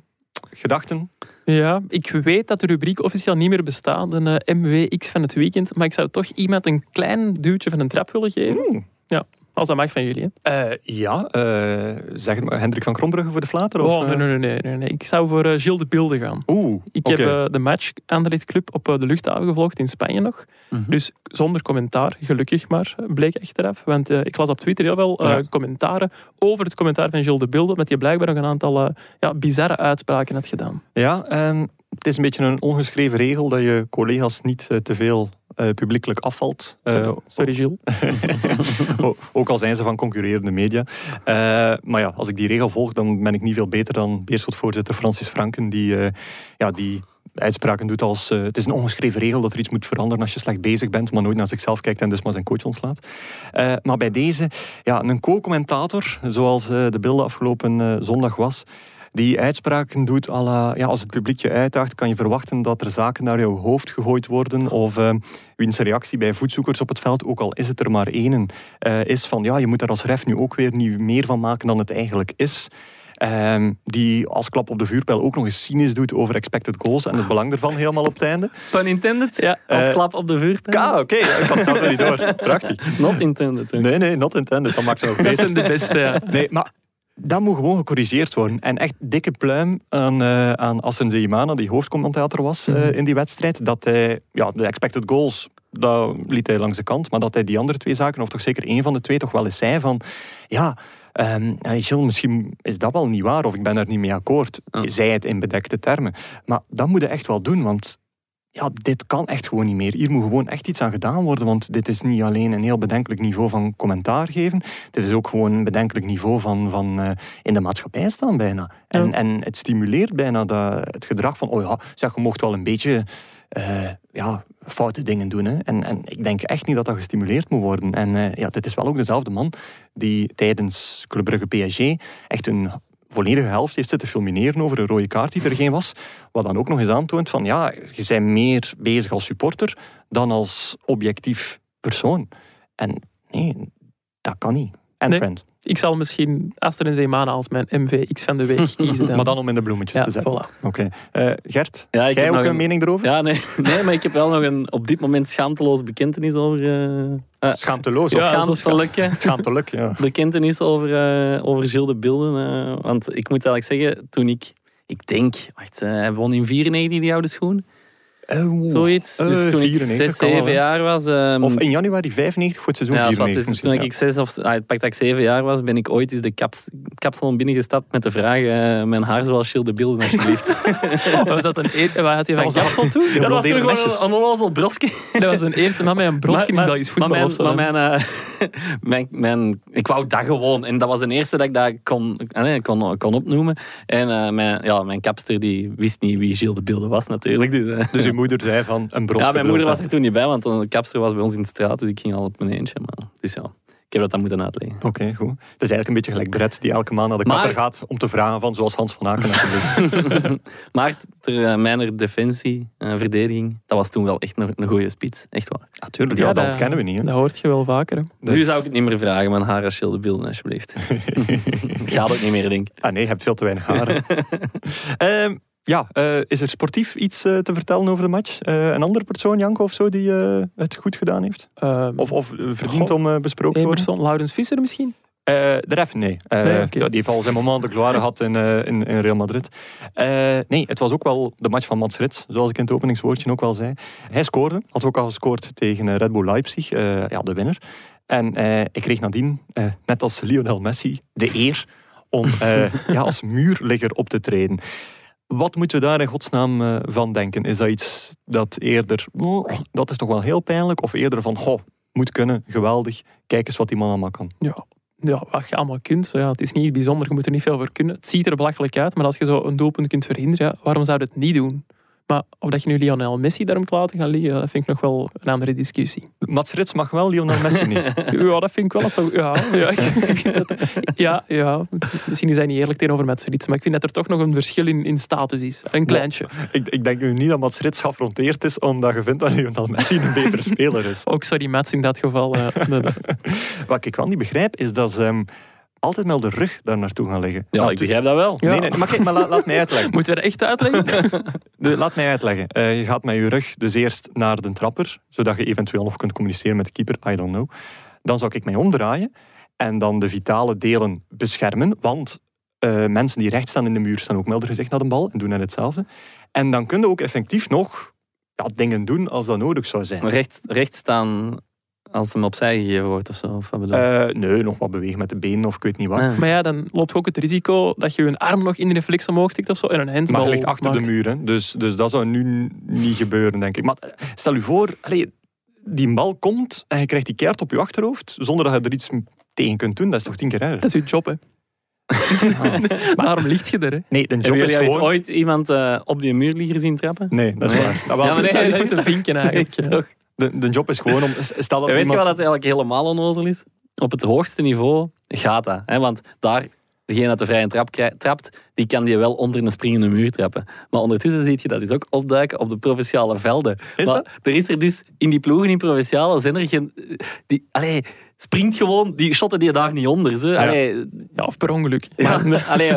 1-1. Gedachten? Ja, ik weet dat de rubriek officieel niet meer bestaat, een eh, MWX van het weekend, maar ik zou toch iemand een klein duwtje van een trap willen geven. Oeh. Als dat mag van jullie. Hè. Eh, ja, eh, zeg het maar. Hendrik van Krombrugge voor de Flater? Of, Oh, nee, eh? nee, nee, nee, nee, nee. Ik zou voor eh, Gilles de Bilde gaan. Oeh, Ik heb de match Anderlecht Club op de luchthaven gevlogd in Spanje nog. Mhm. Dus zonder commentaar, gelukkig maar, bleek achteraf. Want ik las op Twitter heel wel Ja. commentaren over het commentaar van Gilles de Bilde, met die blijkbaar nog een aantal ja, bizarre uitspraken had gedaan. Ja, het is een beetje een ongeschreven regel dat je collega's niet te veel eh, publiekelijk afvalt. Eh, Sorry, Gilles. ook al zijn ze van concurrerende media. Eh, maar ja, als ik die regel volg, dan ben ik niet veel beter dan Beerschot-voorzitter Francis Franken, die, ja, die uitspraken doet als... het is een ongeschreven regel dat er iets moet veranderen als je slecht bezig bent, maar nooit naar zichzelf kijkt en dus maar zijn coach ontslaat. Maar bij deze, ja, een co-commentator, zoals de beelden afgelopen zondag was, die uitspraken doet à la, ja, als het publiek je uitdaagt, kan je verwachten dat er zaken naar jouw hoofd gegooid worden. Of eh, wiens reactie bij voetzoekers op het veld, ook al is het er maar één, eh, is van ja, je moet er als ref nu ook weer niet meer van maken dan het eigenlijk is. Ehm, die als klap op de vuurpijl ook nog eens cynisch doet over expected goals en het belang ervan helemaal op het einde. Pun intended? Ja, als Eh, klap op de vuurpijl. Ja, oké, ik had het zelf niet door. Prachtig. Not intended. hè. Nee, nee, not intended. Dat maakt het nog Dat beter. zijn de beste, ja. Nee, maar dat moet gewoon gecorrigeerd worden. En echt dikke pluim aan, eh aan Assen Zeimana, die hoofdcommentator was eh, in die wedstrijd. Dat hij, ja, de expected goals, dat liet hij langs de kant. Maar dat hij die andere twee zaken, of toch zeker één van de twee, toch wel eens zei van... Ja, Gilles, misschien is dat wel niet waar, of ik ben daar niet mee akkoord. Ja. Zei het in bedekte termen. Maar dat moet je echt wel doen, want ja, dit kan echt gewoon niet meer. Hier moet gewoon echt iets aan gedaan worden, want dit is niet alleen een heel bedenkelijk niveau van commentaar geven, dit is ook gewoon een bedenkelijk niveau van, van eh, in de maatschappij staan bijna. En, Ja. en het stimuleert bijna dat, het gedrag van, oh ja, zeg, je mocht wel een beetje eh, ja, foute dingen doen. Hè. En, en ik denk echt niet dat dat gestimuleerd moet worden. En eh, ja, dit is wel ook dezelfde man die tijdens Club Brugge PSG echt een volledige helft heeft zitten fulmineren over een rode kaart die er geen was. Wat dan ook nog eens aantoont van ja, je bent meer bezig als supporter dan als objectief persoon. En nee, dat kan niet. En Nee. friend. Ik zal misschien Aster en Zeemana als mijn MVX van de week kiezen. Dan. Maar dan om in de bloemetjes ja, te zetten. voilà. Oké. Eh, Gert, Ja, ik jij heb ook nog een, een- mening erover? Ja, nee, nee, maar ik heb wel nog een op dit moment schaamteloos bekentenis over... eh, eh, Schaamteloos. Ja, schaamtelijke Schaamtelijk, ja. bekentenis over, eh over Gilles de Bilden. eh, want ik moet eigenlijk zeggen, toen ik... Ik denk, wacht, eh, hij won in 94 die oude schoen. Zoiets. eh, dus toen ik 94 6, kan wel, 7 hè. jaar was... ehm, Of in januari 95 voor het seizoen ja, wat, 94 dus toen ik zes of ah, het pakt dat ik zeven jaar was, ben ik ooit eens de kaps, kapsalon binnengestapt met de vraag: eh, mijn haar zoals Gilles de Bilden, alsjeblieft. Oh, was dat een eer... Wat had hij van kapsel toen? Ja, dat was toen gewoon een, een onnozel brosje. Dat was een eerste man met een brosje in Belgisch voetbal maar zo. mijn, maar mijn, eh, mijn, mijn, ik wou dat gewoon. En dat was de eerste dat ik dat kon, nee, kon, kon opnoemen. En eh, mijn, ja, mijn kapster die wist niet wie Gilles de Bilden was natuurlijk. Dus, Dus moeder zei van een bros. ja, mijn moeder was er toen niet bij, want de kapster was bij ons in de straat. Dus ik ging al op mijn eentje. Maar, dus ja, ik heb dat dan moeten uitleggen. Oké, goed. Het is eigenlijk een beetje gelijk Brett die elke maand naar de Maar- kapper gaat om te vragen van zoals Hans van Aken. Maar ter uh, mijn defensie, eh, verdediging, dat was toen wel echt een, een goede spits. Echt waar. Natuurlijk, ja, dat kennen we niet. Hè. Dat hoort je wel vaker. Nu zou ik het niet meer vragen, mijn haar als de Bilden, alsjeblieft. Gaat ook niet meer, denk ik. Ah nee, je hebt veel te weinig haren. Ehm, Ja, eh, is er sportief iets eh, te vertellen over de match? Eh, een andere persoon, Janko of zo, die het goed gedaan heeft? Ehm, Of, of verdient om besproken te worden? persoon, Laurens Visser misschien? De ref, nee. Nee, oké. ja, die heeft al zijn moment de gloire gehad in, in, in Real Madrid. Nee, het was ook wel de match van Mats Rits, zoals ik in het openingswoordje ook wel zei. Hij scoorde, had ook al gescoord tegen Red Bull Leipzig, ja, de winnaar. En ik kreeg nadien, net als Lionel Messi, de eer om ja, als muurligger op te treden. Wat moeten we daar in godsnaam eh, van denken? Is dat iets dat eerder, oh, dat is toch wel heel pijnlijk, of eerder van, goh, moet kunnen, geweldig, kijk eens wat die man allemaal kan. Ja, ja, wat je allemaal kunt. Ja, het is niet bijzonder, je moet er niet veel voor kunnen. Het ziet er belachelijk uit, maar als je zo een doelpunt kunt verhinderen, waarom zou je het niet doen? Maar of dat je nu Lionel Messi daar moet laten gaan liggen, dat vind ik nog wel een andere discussie. Mats Rits mag wel, Lionel Messi niet. Ja, dat vind ik wel. als toch, ja, ja, ja, ja, misschien is hij niet eerlijk tegenover Mats Rits, maar ik vind dat er toch nog een verschil in, in status is. Een kleintje. ik, ik denk nu niet dat Mats Rits geaffronteerd is omdat je vindt dat Lionel Messi een betere speler is. Ook sorry Mats in dat geval. eh. Wat ik wel niet begrijp, is dat ze hem altijd met de rug daar naartoe gaan liggen. Ja, ik begrijp dat wel. Ja. Nee, nee, maar kijk, maar laat, laat mij uitleggen. Moeten we dat echt uitleggen? De, laat mij uitleggen. Eh, je gaat met je rug dus eerst naar de trapper, zodat je eventueel nog kunt communiceren met de keeper. I don't know. Dan zou ik mij omdraaien en dan de vitale delen beschermen, want eh, mensen die recht staan in de muur staan ook melder gezegd naar de bal en doen net hetzelfde. En dan kun je ook effectief nog ja, dingen doen als dat nodig zou zijn. Recht, recht staan als hem opzij gegeven wordt of zo. Of wat bedoel je? Eh, nee, nog wat bewegen met de benen of ik weet niet wat. Ah. Maar ja, dan loopt je ook het risico dat je je arm nog in de reflex omhoog stikt of zo en een handbal Maar je ligt achter maakt. de muur, hè. Dus, dus dat zou nu niet gebeuren, denk ik. Maar eh, stel u voor, allee, die bal komt en je krijgt die keert op je achterhoofd, zonder dat je er iets tegen kunt doen. Dat is toch tien keer erger? Dat is je job, hè. Daarom ligt je er, hè. Nee, de job Hebben is gewoon... ooit iemand eh, op die muurligger zien trappen? Nee, dat is Nee. waar. Ja, maar nee, is toch- vinken eigenlijk. Toch? De, de job is gewoon om... Stel dat weet je iemand... wat dat eigenlijk helemaal onnozel is? Op het hoogste niveau gaat dat. Hè? Want daar, degene dat de vrije trap trapt, die kan die wel onder een springende muur trappen. Maar ondertussen zie je dat dus ook opduiken op de provinciale velden. Is maar dat? er is er dus in die ploegen in provinciale zijn er geen... Die, allee, springt gewoon, die shotten die daar niet onder. Ze. Allee, Ja, of per ongeluk. ja, allee,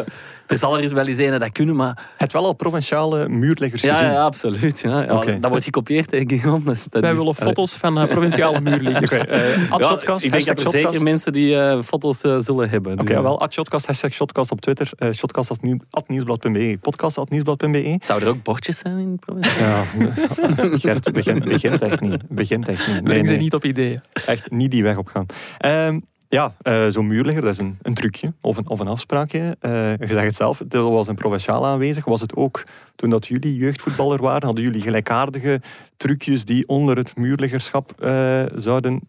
er zal er eens wel eens een dat kunnen, maar... Het wel al provinciale muurleggers Ja, gezien. ja, absoluut. Ja. Dat wordt gekopieerd, hè, Guillaume. Dus dat Wij is- willen foto's van eh, provinciale muurliggers. Oké, eh, at Ja, Shotcast, ik denk dat er zeker mensen die eh, foto's eh, zullen hebben. Oké, ja, wel, at Shotcast, hashtag Shotcast op Twitter, eh shotcast at nieuw- at nieuwsblad.be, podcast at nieuwsblad.be. Zou er ook bordjes zijn in de provincie? Ja, Gert, begint, begint echt niet. Begint echt niet. Nee, Breng ze nee. niet op ideeën. Echt niet die weg op gaan. Ehm, ja, eh, zo'n muurligger, dat is een, een trucje of een, of een afspraakje. Eh, je zegt het zelf, het was een provinciaal aanwezig. Was het ook toen dat jullie jeugdvoetballer waren? Hadden jullie gelijkaardige trucjes die onder het muurliggerschap eh, zouden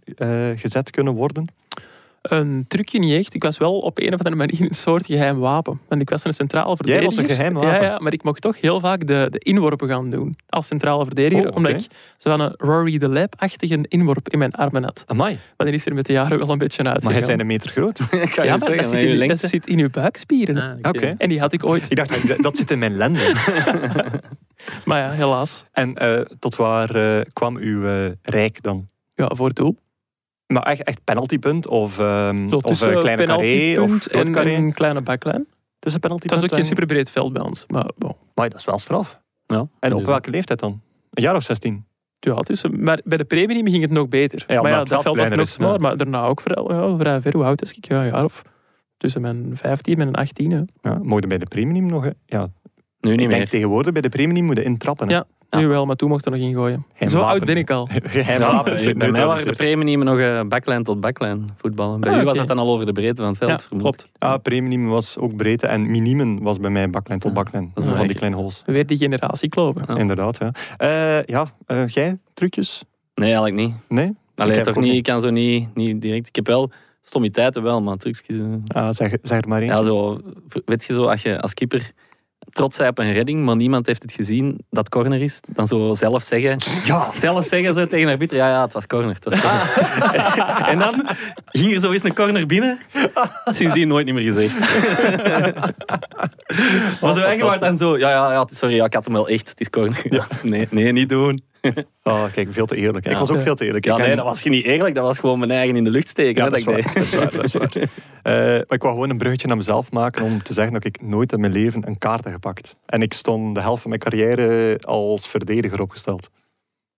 gezet kunnen worden? Een trucje niet echt. Ik was wel op een of andere manier een soort geheim wapen. Want ik was een centrale verdediger. was een geheim wapen? Ja, ja, maar ik mocht toch heel vaak de, de inworpen gaan doen. Als centrale verdediger. Oh, oké. Omdat ik zo'n een Rory the Lab-achtige inworp in mijn armen had. Amai, Maar die is er met de jaren wel een beetje uit. maar hij zijn een meter groot. Ik kan ja, je maar zeggen, dat, zit in, dat lengte. zit in uw buikspieren. Ah, Oké. En die had ik ooit. Ik dacht, dat zit in mijn lenden. Maar ja, helaas. En eh, tot waar eh, kwam uw eh, rijk dan? Ja, voor doel. Maar echt, echt penaltypunt of, ehm Zo of tussen eh, kleine carré of en carré? een kleine backlijn. Tussen penaltypunt was ook geen en- superbreed veld bij ons. Maar bon. Maar dat is wel straf. Ja, En op welke leeftijd dan? Een jaar of 16? Ja, tussen, maar bij de premium ging het nog beter. Ja, maar ja, dat veld was nog is, smaller. ja. Maar daarna ook vrij, ja, vrij ver. Hoe oud is ik? Ja, een jaar of tussen mijn 15 en mijn 18. Hè. Ja, mogen bij de premium nog? hè? Ja, Nu niet ik denk meer. tegenwoordig bij de premium moeten intrappen. hè. Ja. Nu wel, maar toen mocht er nog ingooien. Geen Zo wapen. oud ben ik al. Wapen. bij bij mij waren de premium nog eh, backline tot backline voetballen. Bij Ah, u was dat dan al over de breedte van het veld. Ja, klopt. Ah, premium was ook breedte en minimen was bij mij baklijn tot dat is Van die kleine holes. Weer die generatie kloven. Ja. Inderdaad, ja. Eh, ja, eh, jij? Trucjes? Nee, eigenlijk niet. Nee? Alleen heb toch niet. Ik kan zo niet, niet direct. Ik heb wel stommiteiten wel, maar trucjes. Ah, zeg, zeg er maar. Ja, zo, weet je zo, als je als keeper trots bent op een redding, maar niemand heeft het gezien dat corner is, dan zo zelf zeggen, Ja. zelf zeggen zo tegen de arbiter, ja, ja, het was corner. Het was corner. en dan ging er zo eens een corner binnen, sindsdien nooit niet meer gezegd. maar zo eigenlijk dan zo, ja, ja, ja, sorry, ja, ik had hem wel echt, het is corner. Nee, nee, niet doen. Oh, kijk, veel te eerlijk. Ik Ja. was ook veel te eerlijk. Ja, Ik nee, dat was je niet eerlijk. Dat was gewoon mijn eigen in de lucht steken. Ja, hè, dat is ik waar. deed. Dat is waar, dat is waar. Eh, maar ik wou gewoon een bruggetje naar mezelf maken om te zeggen dat ik nooit in mijn leven een kaart heb gepakt. En ik stond de helft van mijn carrière als verdediger opgesteld. Dan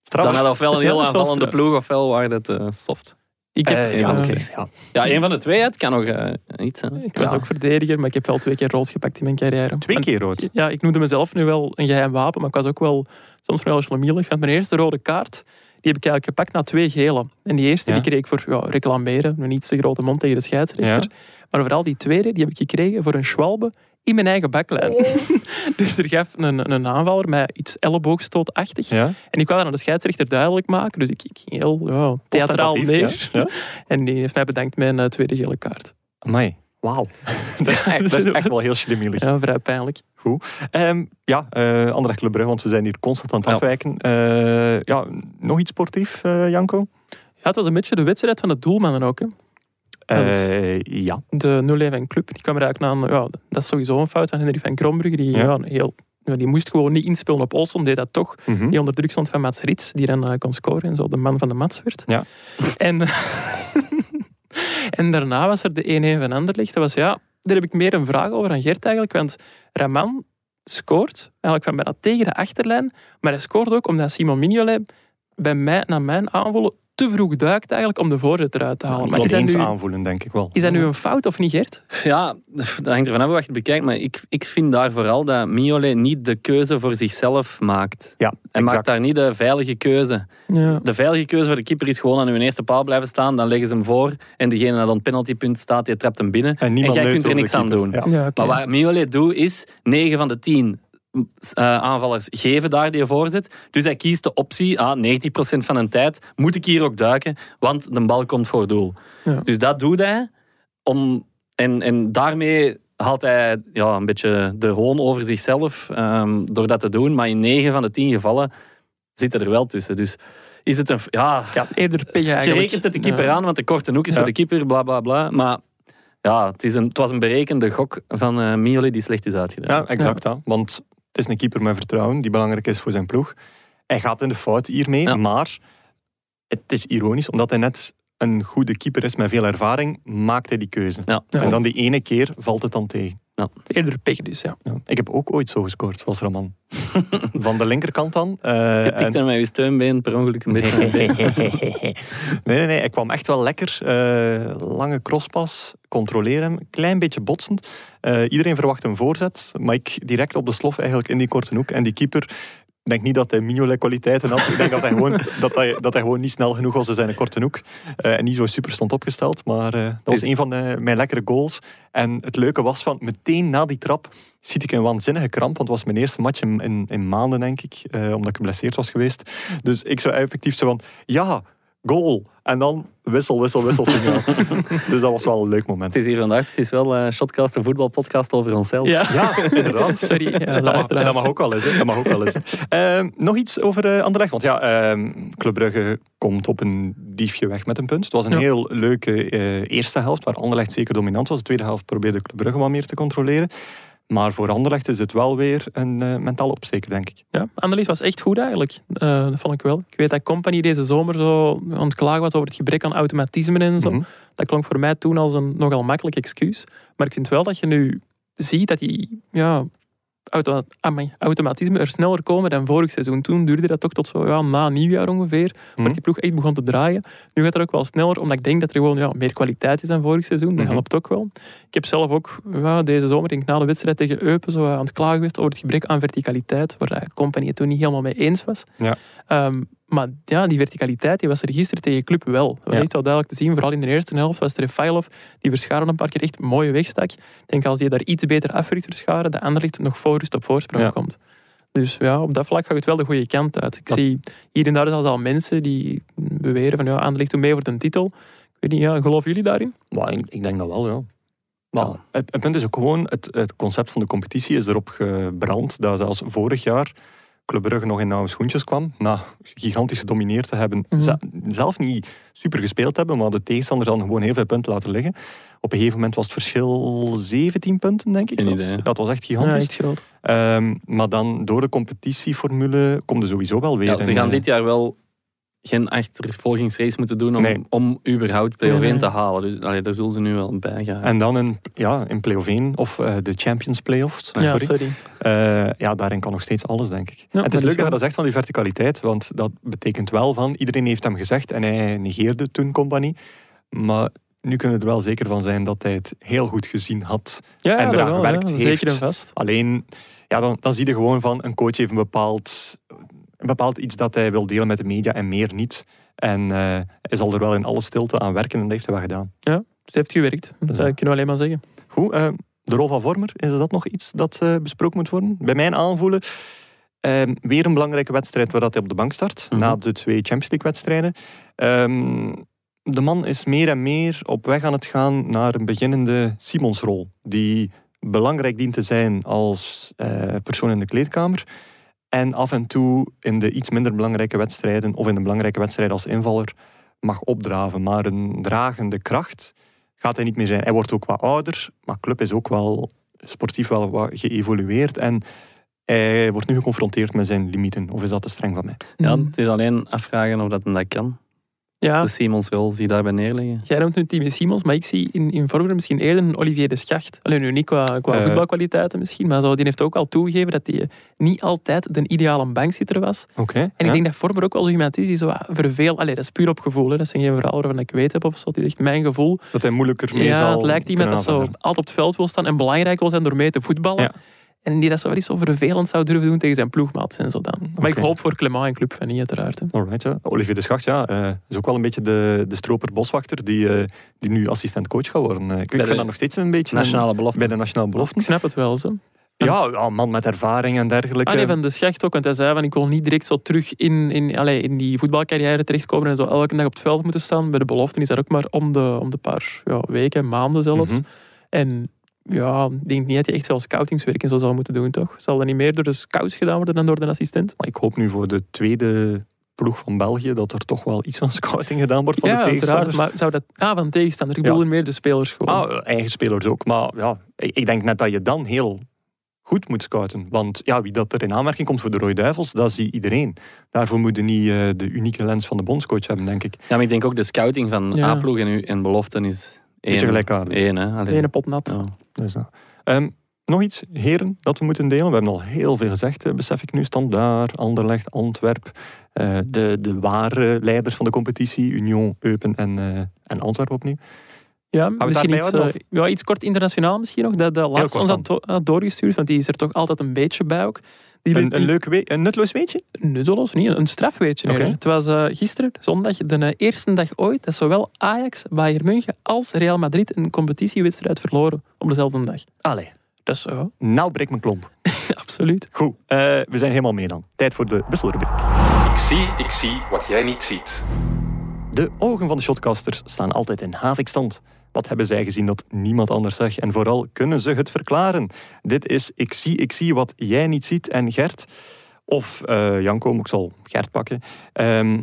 Trouwens, had ofwel een heel aanvallende ploeg, ofwel waren het eh, soft. Ik, heb, eh, ja, oké. ja. Ja, een van de twee, het kan nog eh, iets zijn. ik was Ja. ook verdediger, maar ik heb wel twee keer rood gepakt in mijn carrière. Twee keer rood. Ja, ik noemde mezelf nu wel een geheim wapen, maar ik was ook wel soms wel schlemielig. Want mijn eerste rode kaart, die heb ik eigenlijk gepakt na twee gele. En die eerste Ja. die kreeg ik voor ja, reclameren, een iets te grote mond tegen de scheidsrechter. Maar vooral die tweede, die heb ik gekregen voor een schwalbe in mijn eigen baklijn. dus er gaf een, een aanvaller mij iets elleboogstootachtig. Ja? En ik wou dat aan de scheidsrechter duidelijk maken. Dus ik, ging heel ja, theatraal neer. Ostentatief, Ja? Ja? En die heeft mij bedankt met een eh, tweede gele kaart. Amai. Wauw. dat, is echt, dat is echt wel heel slimmelig. Ja, vrij pijnlijk. Ehm, ja, eh Anderlecht Brugge, want we zijn hier constant aan het afwijken. Eh, ja, nog iets sportief, Janko? Ja, het was een beetje de wedstrijd van de doelmannen ook. Hè. Eh, ja. de 0-1 Club. Die kwam er eigenlijk aan, ja, dat is sowieso een fout van Henry van Krombrugge. Die, Ja. ja. heel, ja, die moest gewoon niet inspelen op Olson, deed dat toch. Mhm. Die onder druk stond van Mats Rits, die dan eh, kon scoren en zo de man van de Mats werd. Ja. En, en daarna was er de 1-1 van Anderlecht. Dat was, ja, daar heb ik meer een vraag over aan Gert eigenlijk, want Raman scoort eigenlijk van bijna tegen de achterlijn, maar hij scoort ook omdat Simon Mignolet bij mij, naar mijn aanvoelen, te vroeg duikt eigenlijk om de voorzet eruit te halen. Ik maar is eens nu, aanvoelen, denk ik wel. is dat nu een fout of niet, Gert? Ja, dat hangt ervan af hoe je het bekijkt. Maar ik, ik vind daar vooral dat Miolet niet de keuze voor zichzelf maakt. Ja, Hij maakt daar niet de veilige keuze. Ja. De veilige keuze voor de keeper is gewoon aan uw eerste paal blijven staan. Dan leggen ze hem voor. En degene dat aan het penaltypunt staat, die trapt hem binnen. En jij kunt er niks aan doen. Ja. Ja. Maar wat Miolet doet, is 9 van de 10 eh, aanvallers geven daar die voorzet. Dus hij kiest de optie, ah, 90% van de tijd moet ik hier ook duiken, want de bal komt voor doel. Ja. Dus dat doet hij. Om, en, en daarmee haalt hij ja, een beetje de hoon over zichzelf ehm, door dat te doen. Maar in 9 van de 10 gevallen zit hij er wel tussen. Dus is het een... Ja, Ja, eerder pech je rekent het de keeper Ja. aan, want de korte hoek is Ja. voor de keeper, bla bla bla. Maar ja, het, is een, het was een berekende gok van eh Mioli die slecht is uitgedaan. Ja, exact. Ja. Want het is een keeper met vertrouwen die belangrijk is voor zijn ploeg. Hij gaat in de fout hiermee, Ja. maar het is ironisch, omdat hij net een goede keeper is met veel ervaring, maakt hij die keuze. Ja. En dan die ene keer valt het dan tegen. Eerder pech dus, ja. Ja. Ik heb ook ooit zo gescoord, zoals Raman. Van de linkerkant dan. eh, Je en- tikte met je steunbeen per ongeluk een beetje. nee, nee, nee. Ik kwam echt wel lekker. eh, lange crosspas, controleer hem. Klein beetje botsend. Eh, iedereen verwacht een voorzet. Maar ik direct op de slof eigenlijk in die korte hoek. En die keeper... Ik denk niet dat hij Mignolet kwaliteiten had. Ik denk dat hij gewoon, dat hij, dat hij gewoon niet snel genoeg was in zijn korte hoek. Eh, en niet zo super stond opgesteld. Maar eh, dat was een van de, mijn lekkere goals. En het leuke was van meteen na die trap ziet ik een waanzinnige kramp. Want het was mijn eerste match in, in, in maanden, denk ik. eh, omdat ik geblesseerd was geweest. Dus ik zou effectief zo van... Ja, goal. En dan wissel, wissel, wissel signaal. dus dat was wel een leuk moment. Het is hier vandaag precies wel een Shotcast, een voetbalpodcast over onszelf. Ja, Ja, inderdaad. sorry. Ja, Dat mag, luisteraars. dat mag ook wel eens. Hè. Dat mag ook wel eens. Ehm, nog iets over eh Anderlecht. Want ja, ehm Club Brugge komt op een diefje weg met een punt. Het was een Ja. heel leuke eh, eerste helft, waar Anderlecht zeker dominant was. De tweede helft probeerde Club Brugge wat meer te controleren. Maar voor Anderlecht is het wel weer een eh mentale opsteker, denk ik. Ja, Annelies was echt goed eigenlijk. Eh, dat vond ik wel. Ik weet dat Company deze zomer zo aan het klagen was over het gebrek aan automatisme en zo. Mhm. Dat klonk voor mij toen als een nogal makkelijk excuus. Maar ik vind wel dat je nu ziet dat die ja, automatisme er sneller komen dan vorig seizoen. Toen duurde dat toch tot zo ja, na nieuwjaar ongeveer. Mhm. Maar die ploeg echt begon te draaien. Nu gaat het ook wel sneller, omdat ik denk dat er gewoon ja, meer kwaliteit is dan vorig seizoen. Dat Mhm. helpt ook wel. Ik heb zelf ook ja, deze zomer, denk ik, na de wedstrijd tegen Eupen, zo aan het klagen geweest over het gebrek aan verticaliteit, waar de Company het toen niet helemaal mee eens was. Ja. Ehm, maar ja, die verticaliteit die was er gisteren tegen Club wel. Dat was Ja. echt wel duidelijk te zien. Vooral in de eerste helft was er Refailov die Verscharen een paar keer echt mooi wegstak. Ik denk als die daar iets beter afrukt Verscharen, de Anderlicht nog voor rust op voorsprong Ja. komt. Dus ja, op dat vlak gaat het wel de goede kant uit. Ik Dat- zie hier en daar zelfs al mensen die beweren van ja, Anderlicht doet mee voor de titel. Ik weet niet, ja, geloven jullie daarin? Maar ik, ik denk dat wel, ja. Maar Ja. het, het punt is ook gewoon, het, het concept van de competitie is erop gebrand dat zelfs vorig jaar Club Brugge nog in nauwe schoentjes kwam. Na gigantisch gedomineerd te hebben. Mhm. ze- zelf niet super gespeeld hebben, maar de tegenstander dan gewoon heel veel punten laten liggen. Op een gegeven moment was het verschil 17 punten, denk ik. Geen idee. Dat was echt Ja, gigantisch. echt groot. Ehm, maar dan door de competitieformule komt er sowieso wel weer Ja, ze gaan eh, dit jaar wel geen achtervolgingsrace moeten doen om, Nee. om überhaupt play-off Nee, 1 te halen. Dus allee, daar zullen ze nu wel bij gaan. En dan in, ja, in play-off 1 of eh, de Champions Playoffs. Ja, sorry. sorry. Eh, ja, daarin kan nog steeds alles, denk ik. het is leuk dat je dat zegt van die verticaliteit, want dat betekent wel van, iedereen heeft hem gezegd en hij negeerde toen Compagnie. Maar nu kunnen we er wel zeker van zijn dat hij het heel goed gezien had. Ja, En dat eraan wel, gewerkt ja. heeft. Zeker en vast. Alleen, ja, dan, dan zie je gewoon van, een coach heeft een bepaald, bepaald iets dat hij wil delen met de media en meer niet. En eh, hij zal er wel in alle stilte aan werken en dat heeft hij wel gedaan. Het heeft gewerkt. Dat Ja. kunnen we alleen maar zeggen. Goed, eh, de rol van Vormer, is dat nog iets dat eh, besproken moet worden? Bij mijn aanvoelen, eh, weer een belangrijke wedstrijd waar dat hij op de bank start, Mhm. na de twee Champions League wedstrijden. Ehm, de man is meer en meer op weg aan het gaan naar een beginnende Simonsrol, die belangrijk dient te zijn als persoon in de kleedkamer. En af en toe in de iets minder belangrijke wedstrijden, of in de belangrijke wedstrijden als invaller, mag opdraven. Maar een dragende kracht gaat hij niet meer zijn. Hij wordt ook wat ouder, maar club is ook wel sportief wel wat geëvolueerd. En hij wordt nu geconfronteerd met zijn limieten. Of is dat te streng van mij? Ja, Mm. het is alleen afvragen of dat hem dat kan. Ja, De Simons-rol, zie je daarbij neerleggen. jij noemt nu Timmy Simons, maar ik zie in, in Vormer misschien eerder een Olivier de Schacht. Alleen nu niet qua, qua Eh. voetbalkwaliteiten misschien, maar zo, die heeft ook al toegegeven dat hij niet altijd de ideale bankzitter was. Oké. En ik denk dat Vormer ook wel zo iemand is die zo wat verveel... Allee, dat is puur op gevoel, hè. dat zijn geen verhalen waarvan ik weet heb of zo. Die zegt, mijn gevoel... Dat hij moeilijker mee Ja, zal het lijkt iemand dat zo altijd op het veld wil staan en belangrijk wil zijn door mee te voetballen. Ja. En die dat zo wel eens zo vervelend zou durven doen tegen zijn ploegmaats en zo dan. Maar ik hoop voor Clement en Club van niet uiteraard. Hè. Alright, ja. Olivier de Schacht, ja, eh, is ook wel een beetje de, de stroper boswachter die, eh, die nu assistent-coach gaat worden. Eh, ik Bij vind de dat nog steeds een beetje... een- Nationale belofte. bij de nationale belofte. Ik snap het wel. Zo. Ja, ja, man met ervaring en dergelijke. Ah, nee, van de Schacht ook, want hij zei van ik wil niet direct zo terug in, in, allee, in die voetbalcarrière terechtkomen en zo elke dag op het veld moeten staan. Bij de belofte is dat ook maar om de, om de paar ja, weken, maanden zelfs. Mhm. En ja, ik denk niet dat hij echt veel scoutingswerk en zo zal moeten doen, toch? Zal dat niet meer door de scouts gedaan worden dan door de assistent? Maar ik hoop nu voor de tweede ploeg van België dat er toch wel iets van scouting gedaan wordt van ja, de uiteraard. tegenstanders. Maar zou dat... Ah, van tegenstander. Ik Ja. bedoel meer de spelers gewoon. Ah, eigen spelers ook. Maar ja, ik ik denk net dat je dan heel goed moet scouten. Want ja, wie dat er in aanmerking komt voor de Rode Duivels, dat zie iedereen. Daarvoor moet je niet eh, de unieke lens van de bondscoach hebben, denk ik. Ja, maar ik denk ook de scouting van Ja. A-ploeg en, en beloften is. Beetje gelijkaardig. Eén, hè. Ene pot nat. Ja. Dus. Ehm, nog iets, heren, dat we moeten delen. We hebben al heel veel gezegd, eh, besef ik nu. Standaard, Anderlecht, Antwerp. eh, de, de ware leiders van de competitie. Union, Eupen en, eh, en Antwerp opnieuw. Ja, misschien daarbij iets, ja, iets kort internationaal misschien nog. Dat de laatste ons had, had doorgestuurd, want die is er toch altijd een beetje bij ook. Die Een, een leuk we- een nutteloos weetje? Nutteloos, niet. Een strafweetje. Oké. eerder. Het was eh, gisteren, zondag, de eh, eerste dag ooit dat zowel Ajax, Bayern München als Real Madrid een competitiewedstrijd verloren op dezelfde dag. Allee, Dus ja, nou breek mijn klomp. absoluut. Goed, eh, we zijn helemaal mee dan. Tijd voor de wisselrubriek. Ik zie, ik zie wat jij niet ziet. De ogen van de shotcasters staan altijd in havikstand. Wat hebben zij gezien dat niemand anders zag? En vooral, kunnen ze het verklaren? Dit is Ik zie, ik zie wat jij niet ziet. En Gert, of eh Janko, ik zal Gert pakken. Ehm,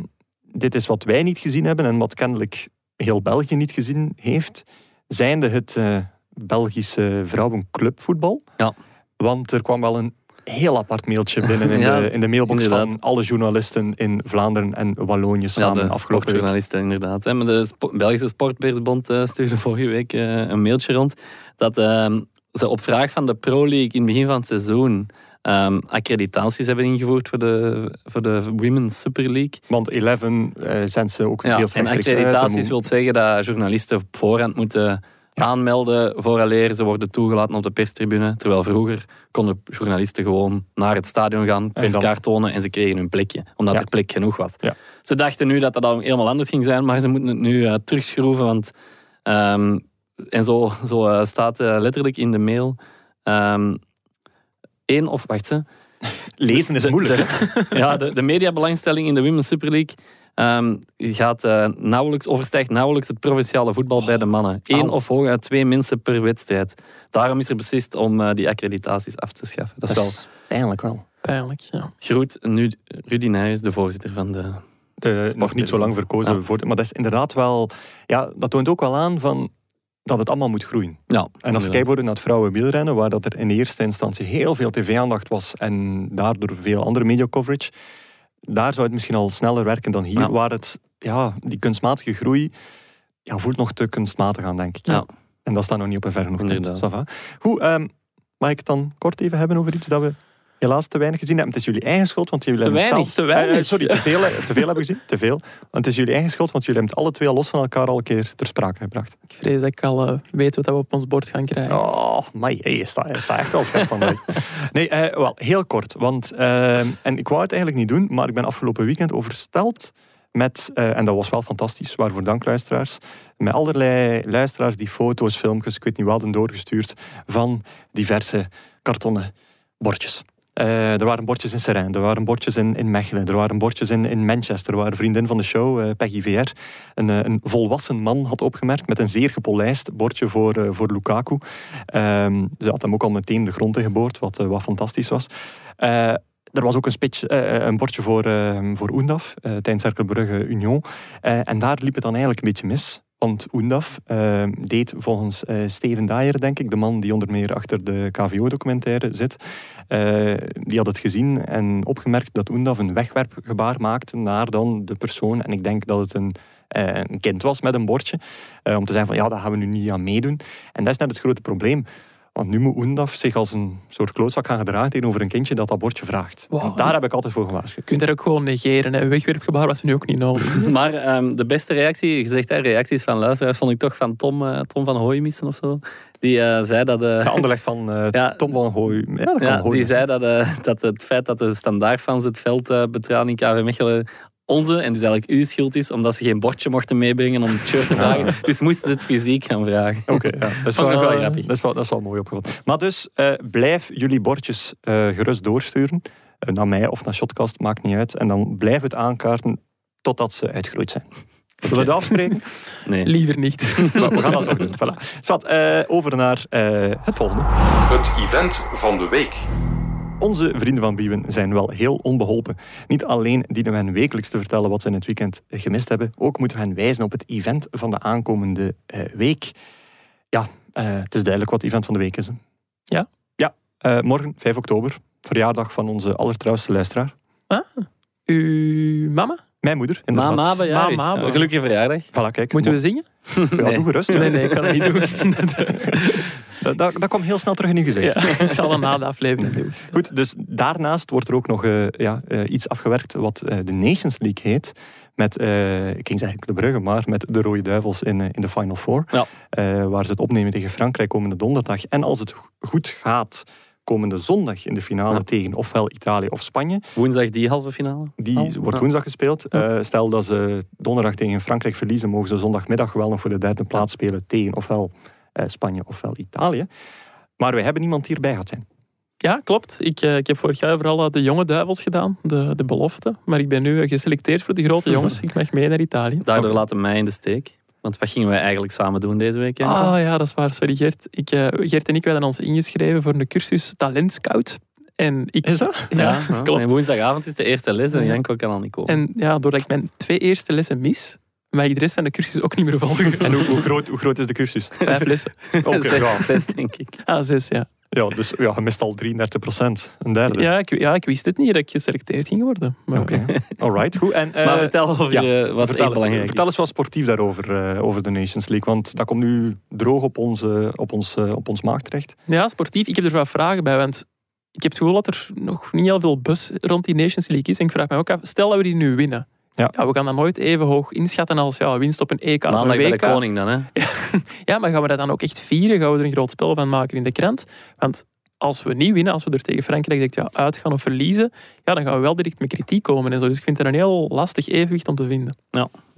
dit is wat wij niet gezien hebben en wat kennelijk heel België niet gezien heeft. Zijnde het eh, Belgische vrouwenclubvoetbal. Ja. Want er kwam wel een heel apart mailtje binnen in, Ja, de, in de mailbox van alle journalisten in Vlaanderen en Wallonië Ja, samen de afgelopen inderdaad. Hè. Maar de Spo- Belgische Sportpersbond eh, stuurde vorige week eh, een mailtje rond dat ehm, ze op vraag van de Pro League in het begin van het seizoen ehm, accreditaties hebben ingevoerd voor de, voor de Women's Super League. Want 11 eh zendt ze ook Ja, heel en accreditaties wil zeggen dat journalisten op voorhand moeten aanmelden vooraleer ze worden toegelaten op de perstribune. Terwijl vroeger konden journalisten gewoon naar het stadion gaan, perskaart tonen en ze kregen hun plekje. Omdat Ja. er plek genoeg was. Ja. Ze dachten nu dat dat al helemaal anders ging zijn, maar ze moeten het nu eh, terugschroeven. Want, ehm, en zo, zo eh, staat eh, letterlijk in de mail... ehm één of... Wacht, ze. Lezen is De- moeilijk. de- ja, de, de mediabelangstelling in de Women's Super League ehm, gaat, eh, nauwelijks, overstijgt nauwelijks het provinciale voetbal bij de mannen. Eén of hooguit twee mensen per wedstrijd. Daarom is er beslist om eh, die accreditaties af te schaffen. Dat is wel... pijnlijk wel. Pijnlijk, ja. Groet nu Rudy Nijs, de voorzitter van de... de, nog niet zo lang verkozen Ja. voor. Maar dat is inderdaad wel. Ja, dat toont ook wel aan van dat het allemaal moet groeien. Ja, En als je inderdaad. kijkt naar het vrouwenwielrennen, waar dat er in eerste instantie heel veel tv-aandacht was en daardoor veel andere media-coverage, daar zou het misschien al sneller werken dan hier, Ja. waar het, ja, die kunstmatige groei ja, voelt nog te kunstmatig aan, denk ik. Ja. En dat staat nog niet op een verre nog punt. Goed, ehm, mag ik het dan kort even hebben over iets dat we helaas te weinig gezien hebben? Het is jullie eigen schuld, want jullie Te hebben het zelf- te weinig. Eh, sorry, te veel, eh, te veel hebben gezien. Te veel. Want het is jullie eigen schuld, want jullie hebben het alle twee los van elkaar al een keer ter sprake gebracht. Ik vrees dat ik al eh, weet wat we op ons bord gaan krijgen. Oh, maar hey, je staat je staat echt wel scherp van mij. Nee, wel, heel kort. Want, eh, en ik wou het eigenlijk niet doen, maar ik ben afgelopen weekend overstelpt met, en dat was wel fantastisch, waarvoor dank luisteraars, met allerlei luisteraars die foto's, filmpjes, ik weet niet wat, hadden doorgestuurd van diverse kartonnen bordjes. Eh, er waren bordjes in Seraing, er waren bordjes in, in Mechelen, er waren bordjes in, in Manchester, waar een vriendin van de show, eh, Peggy VR, een, eh, een volwassen man had opgemerkt met een zeer gepolijst bordje voor, voor Lukaku. Ehm, ze had hem ook al meteen de grond ingeboord, wat, wat fantastisch was. Er was ook een, een bordje voor, eh voor Oendaf, tijdens Cercle Brugge Union. En daar liep het dan eigenlijk een beetje mis. Want Oendaf eh, deed volgens eh, Steven Dyer, denk ik, de man die onder meer achter de KVO-documentaire zit, eh, die had het gezien en opgemerkt dat Oendaf een wegwerpgebaar maakte naar dan de persoon. En ik denk dat het een, een kind was met een bordje. om te zeggen van ja, daar gaan we nu niet aan meedoen. En dat is net het grote probleem. Want nu moet Oendaf zich als een soort klootzak gaan gedragen tegenover een kindje dat dat bordje vraagt. Wow. En daar heb ik altijd voor gewaarschuwd. Je kunt dat ook gewoon negeren. Hè. Een wegwerpgebaar was nu ook niet nodig. Maar ehm, de beste reactie, je zegt hè, reacties van luisteraars, vond ik toch van Tom, eh, Tom van Hooimissen of zo. Die eh, zei dat... eh, De Anderlecht van eh, Ja. Tom van Hooy. Ja, dat kan ja, die zei dat, eh, dat het feit dat de standaardfans het veld eh betraden in KV Mechelen onze, en dus eigenlijk uw schuld is, omdat ze geen bordje mochten meebrengen om het shirt te vragen. Dus moesten ze het fysiek gaan vragen. Oké, ja. dat, is wel, wel eh, grappig. dat, is wel, dat is wel mooi opgevat. Maar dus, eh, blijf jullie bordjes eh, gerust doorsturen. Naar mij of naar Shotcast, maakt niet uit. En dan blijf het aankaarten totdat ze uitgegroeid zijn. Zullen we dat afspreken? Nee. Liever niet. maar we gaan dat toch doen. Voilà. Eh, over naar eh, het volgende. Het event van de week. Onze vrienden van Biewen zijn wel heel onbeholpen. Niet alleen dienen we hen wekelijks te vertellen wat ze in het weekend gemist hebben, ook moeten we hen wijzen op het event van de aankomende eh, week. Ja, eh, het is duidelijk wat het event van de week is. hè. Ja? Ja, eh, morgen, 5 oktober, verjaardag van onze allertrouwste luisteraar. Uw mama? Mijn moeder, inderdaad. Mama bejaardag. Mama. Ja, Gelukkige verjaardag. Voilà, kijk. Moeten we zingen? Ja, doe gerust. Nee, nee, ik kan dat niet doen. Dat, dat, dat kwam heel snel terug in uw gezicht. Ja, ik zal dat na de aflevering doen. Goed, dus daarnaast wordt er ook nog eh, ja, eh, iets afgewerkt wat eh, de Nations League heet. Met, eh, ik ging zeggen de Brugge, maar met de Rode Duivels in, eh, in de Final Four. Ja. Eh, waar ze het opnemen tegen Frankrijk komende donderdag. En als het goed gaat, komende zondag in de finale Ja. tegen ofwel Italië of Spanje. Woensdag die halve finale. Die Oh, wordt ja. woensdag gespeeld. Eh, stel dat ze donderdag tegen Frankrijk verliezen, mogen ze zondagmiddag wel nog voor de derde plaats spelen tegen ofwel eh, Spanje ofwel Italië. Maar wij hebben niemand die erbij gaat zijn. Ja, klopt. Ik, eh, ik heb vorig jaar vooral eh, de jonge duivels gedaan, de, de belofte. Maar ik ben nu eh, geselecteerd voor de grote jongens. Ik mag mee naar Italië. Daardoor laten mij in de steek. Want wat gingen wij eigenlijk samen doen deze week? Ah ja, dat is waar. Sorry Gert. Ik, eh, Gert en ik werden ons ingeschreven voor een cursus Talent Scout. En ik, Is dat? Ja, ja, klopt. En woensdagavond is de eerste les en Ja. Janko kan al niet komen. En ja, doordat ik mijn twee eerste lessen mis, mag ik de rest van de cursus ook niet meer volgen. En hoe, hoe, groot, hoe groot is de cursus? Vijf lessen. Oké, zes, ja. zes, denk ik. Ah, zes, ja. Ja, dus ja, je mist al 33 procent. Een derde. Ja ik, ja, ik wist het niet dat ik geselecteerd ging worden. Maar, Oké. Alright, goed. En, eh, maar vertel over ja, eh, wat vertel, eens, vertel eens wat sportief daarover, eh, over de Nations League. Want dat komt nu droog op, onze, op, ons, eh, op ons maag terecht. Ja, sportief. Ik heb er wel vragen bij, want ik heb het gevoel dat er nog niet heel veel bus rond die Nations League is. En ik vraag me ook af, stel dat we die nu winnen. Ja. we gaan dat nooit is. nooit inschatten als ja, winst op een EK of Maandag een bij WK. de koning dan, hè? Ja, maar gaan we dat dan ook echt vieren? Gaan we er een groot spel van maken in de krant? Want als we niet winnen, als we er tegen Frankrijk direct ja, uitgaan of verliezen, ja, dan gaan we wel direct met kritiek komen en zo. Dus ik vind het een heel lastig evenwicht om te vinden.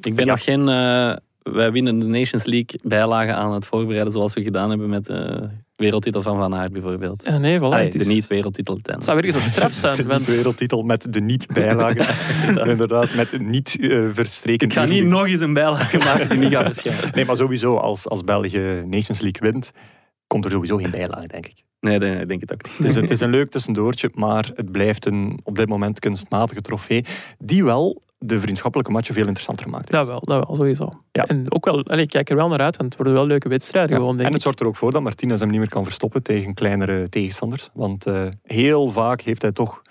Ik ben Ja. nog geen... eh, wij winnen de Nations League bijlagen aan het voorbereiden zoals we gedaan hebben met de wereldtitel van Van Aert bijvoorbeeld. Ja, nee, voilà. Allee, het is- de niet-wereldtitel Het zou ergens op straf zijn. De want wereldtitel met de niet-bijlagen. Inderdaad, met niet eh verstreken. Ik ga niet nog eens een bijlage maken die niet gaat verschijnen. Nee, maar sowieso, als, als België Nations League wint, komt er sowieso geen bijlage, denk ik. Nee, nee, ik denk het ook niet. Het is, het is een leuk tussendoortje, maar het blijft een op dit moment kunstmatige trofee. Die wel de vriendschappelijke matchen veel interessanter maakt. Dat wel, dat wel, sowieso. Ja. En ook wel, allee, ik kijk er wel naar uit, want het worden wel leuke wedstrijden gewoon, denk en het zorgt er ook voor dat Martinez hem niet meer kan verstoppen tegen kleinere tegenstanders. Want eh, heel vaak heeft hij toch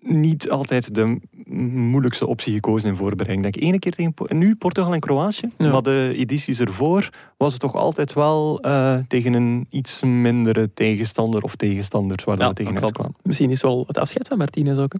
niet altijd de moeilijkste optie gekozen in voorbereiding. Ik denk ene keer tegen nu Portugal en Kroatië. Ja. Maar de edities ervoor was het toch altijd wel eh, tegen een iets mindere tegenstander of tegenstanders waar dat Ja, we tegen uitkwamen. Misschien is wel het afscheid van Martinez ook. Hè?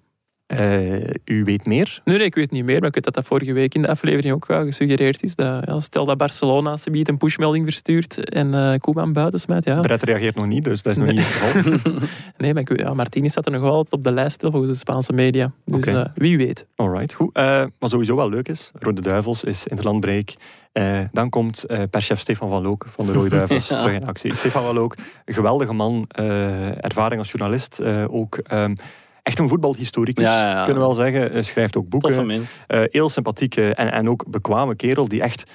Eh, u weet meer. Nee, nee, ik weet niet meer, maar ik weet dat dat vorige week in de aflevering ook uh, gesuggereerd is. Dat, ja, stel dat Barcelona ze biedt een pushmelding verstuurt en eh Koeman buiten smijt. Ja. Brett reageert nog niet, dus dat is nog Nee. niet het geval. Nee, maar ik, weet- ja, Martinez staat er nog wel altijd op de lijst stil, volgens de Spaanse media. Dus eh, wie weet. Alright, goed. Eh, wat sowieso wel leuk is, Rode Duivels is interlandbreak. Eh dan komt eh perschef Stefan van Look van de Rode Duivels Ja. terug in actie. Stefan van Look, een geweldige man, eh, ervaring als journalist. eh, ook ehm, echt een voetbalhistoricus, Ja, ja, ja. kunnen we wel zeggen. Hij schrijft ook boeken. Eh, heel sympathieke en, en ook bekwame kerel die echt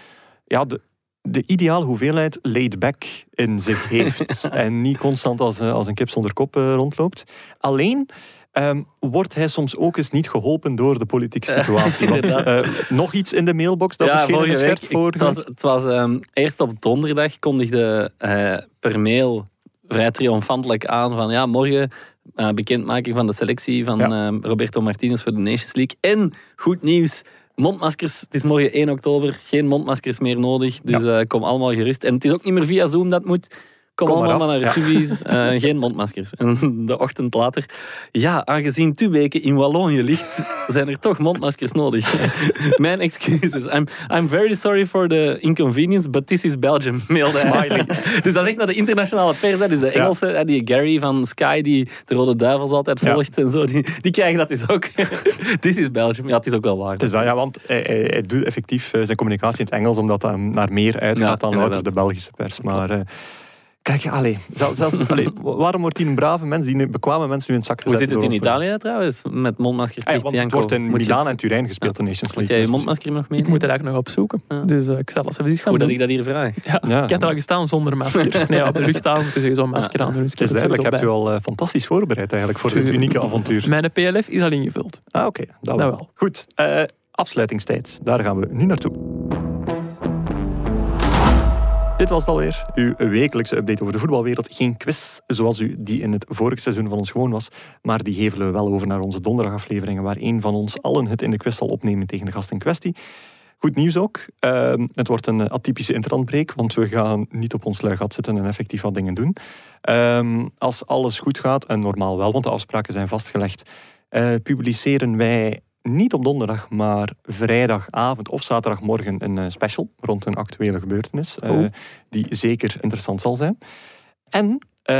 ja, de, de ideale hoeveelheid laid back in zich heeft. en niet constant als, eh, als een kip zonder kop eh, rondloopt. Alleen ehm, wordt hij soms ook eens niet geholpen door de politieke situatie. Want, eh, nog iets in de mailbox dat is, vorige week. Voor Het was, het was ehm, eerst op donderdag kondigde eh, per mail vrij triomfantelijk aan van ja, morgen eh, bekendmaking van de selectie van Ja. ehm, Roberto Martinez voor de Nations League. En goed nieuws. Mondmaskers, het is morgen 1 oktober, geen mondmaskers meer nodig. Dus eh, kom allemaal gerust. En het is ook niet meer via Zoom dat moet. Kom, allemaal naar ja. Tubi's. eh, geen mondmaskers. En de ochtend later, ja, aangezien Tubeke in Wallonië ligt, zijn er toch mondmaskers nodig. Mijn excuses. I'm, I'm very sorry for the inconvenience, but this is Belgium. Mailde. Smiley. Dus dat is echt naar de internationale pers. hè. Dus de Engelse, die Gary van Sky, die de Rode Duivels altijd Ja. volgt en zo, die, die krijgen dat dus ook. This is Belgium. Ja, het is ook wel waar. Het is dat, ja, want hij, hij, hij doet effectief eh, zijn communicatie in het Engels, omdat dat naar meer uitgaat Ja, dan louter de Belgische pers. Maar kijk, ja, allee, zelfs, zelfs, allee, waarom wordt hij een brave mens, die bekwame mensen nu in het zak Hoe gezet zit het in Italië trouwens? Met mondmaskerplicht, Ah ja, want het wordt in Moet je Milaan en Turijn gespeeld, de Nations Moet League. jij je Dus- mondmasker nog mee? Ik moet er eigenlijk nog opzoeken. Ja. Dus eh, ik zal dat eens gaan Goed dat ik dat hier vraag. Ja, Ja. Ik had er al gestaan zonder masker. Nee, op de luchthaven moet je een masker aan doen. Dus ik Het heb bij. al eh, fantastisch voorbereid eigenlijk voor dit unieke avontuur. Mijn PLF is al ingevuld. Ah, oké. dat, Dat wel. wel. Goed, eh, afsluitingstijd. Daar gaan we nu naartoe. Dit was het alweer, uw wekelijkse update over de voetbalwereld. Geen quiz zoals u die in het vorige seizoen van ons gewoon was, maar die hevelen we wel over naar onze donderdagafleveringen, waar een van ons allen het in de quiz zal opnemen tegen de gast in kwestie. Goed nieuws ook. Ehm, het wordt een atypische interlandbreek, want we gaan niet op ons lui gat zitten en effectief wat dingen doen. Ehm, als alles goed gaat, en normaal wel, want de afspraken zijn vastgelegd, eh, publiceren wij niet op donderdag, maar vrijdagavond of zaterdagmorgen een eh, special rond een actuele gebeurtenis, eh, Oh. die zeker interessant zal zijn. En eh,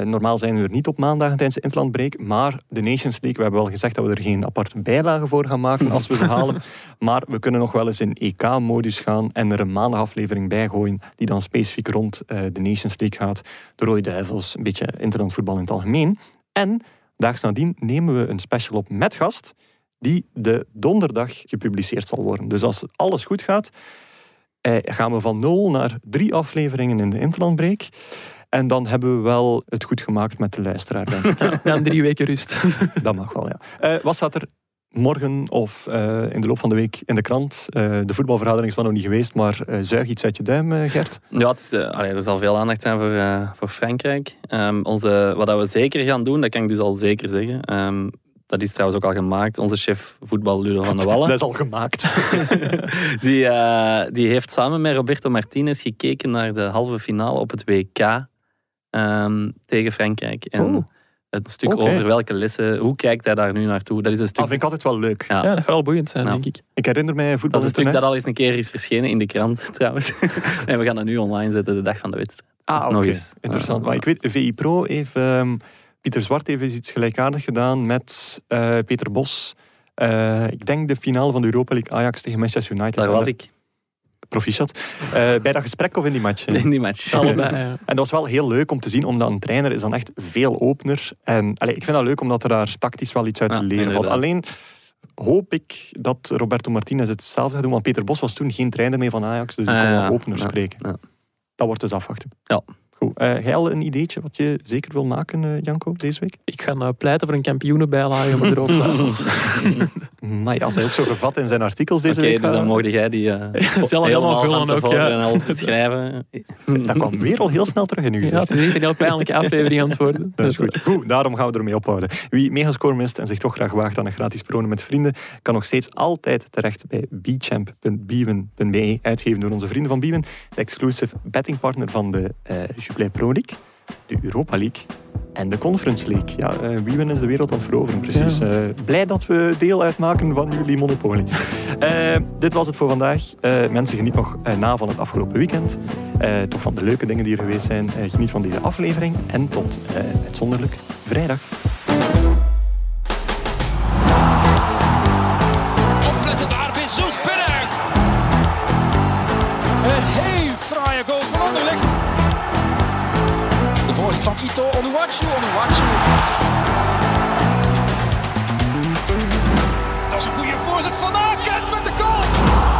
normaal zijn we er niet op maandag tijdens de interlandbreak, maar de Nations League, we hebben wel gezegd dat we er geen aparte bijlage voor gaan maken als we ze halen, maar we kunnen nog wel eens in EK-modus gaan en er een maandagaflevering bij gooien die dan specifiek rond de Nations League gaat. De Rode Duivels, een beetje interlandvoetbal in het algemeen. En daags nadien nemen we een special op met gast die de donderdag gepubliceerd zal worden. Dus als alles goed gaat, eh, gaan we van nul naar drie afleveringen in de interlandbreak. En dan hebben we wel het goed gemaakt met de luisteraar. Denk ik. Ja, drie weken rust. Dat mag wel, ja. Eh, wat staat er morgen of eh, in de loop van de week in de krant? Eh, de voetbalvergadering is wel nog niet geweest, maar eh, zuig iets uit je duim, Gert. Ja, het is, eh, allee, er zal veel aandacht zijn voor, eh, voor Frankrijk. Ehm, onze, wat dat we zeker gaan doen, dat kan ik dus al zeker zeggen. Ehm, dat is trouwens ook al gemaakt. Onze chef voetbal Ludo van de Wallen. Dat is al gemaakt. Die, eh, die heeft samen met Roberto Martinez gekeken naar de halve finale op het WK ehm, tegen Frankrijk. En Oh. het stuk Oké. over welke lessen, hoe kijkt hij daar nu naartoe? Dat is een stuk, Dat vind ik altijd wel leuk. ja, Ja, dat gaat wel boeiend zijn, Ja. denk ik. Ik herinner mij dat voetbal is een stuk dat al eens een keer is verschenen in de krant trouwens. en we gaan dat nu online zetten de dag van de wedstrijd. Ah, oké. Interessant. Ah. Maar ik weet, VI Pro heeft... ehm, Pieter Zwart heeft eens iets gelijkaardigs gedaan met eh, Peter Bos. Eh, ik denk de finale van de Europa League Ajax tegen Manchester United. Daar was ik Proficiat. Eh, bij dat gesprek of in die match? in die match. Allebei, ja. En dat was wel heel leuk om te zien, omdat een trainer is dan echt veel opener. En allee, ik vind dat leuk, omdat er daar tactisch wel iets uit Ja, te leren valt. Alleen hoop ik dat Roberto Martinez het zelf gaat doen, want Peter Bos was toen geen trainer meer van Ajax, dus die Ah, kon wel opener Ja, spreken. ja. Dat wordt dus afwachten. Ja. Goed. Uh, jij al een ideetje wat je zeker wil maken, uh, Janko, deze week? Ik ga uh, pleiten voor een kampioenenbijlage met droogtafels. maar ja, als hij ook zo gevat in zijn artikels deze okay, week. dus dan mocht jij die uh, zelf helemaal vullen ook, ja. en al schrijven. Dat kwam weer al heel snel terug in uw Ja, het is een heel pijnlijke aflevering aan het worden. Dat is goed. goed. Daarom gaan we ermee ophouden. Wie megascore mist en zich toch graag waagt aan een gratis pronen met vrienden, kan nog steeds altijd terecht bij bchamp.biewen.be, uitgegeven door onze vrienden van Biewen, de exclusive bettingpartner van de Jubilee Pro League, de Europa League en de Conference League. Ja, uh, Biewen is de wereld aan het veroveren, precies. Ja. Uh, blij dat we deel uitmaken van jullie monopolie. dit was het voor vandaag. mensen, geniet nog na van het afgelopen weekend. toch van de leuke dingen die er geweest zijn. geniet van deze aflevering en tot uitzonderlijk vrijdag. Van Ito. Onuwachu, Onuwachu. Dat is een goede voorzet van Aken met de goal.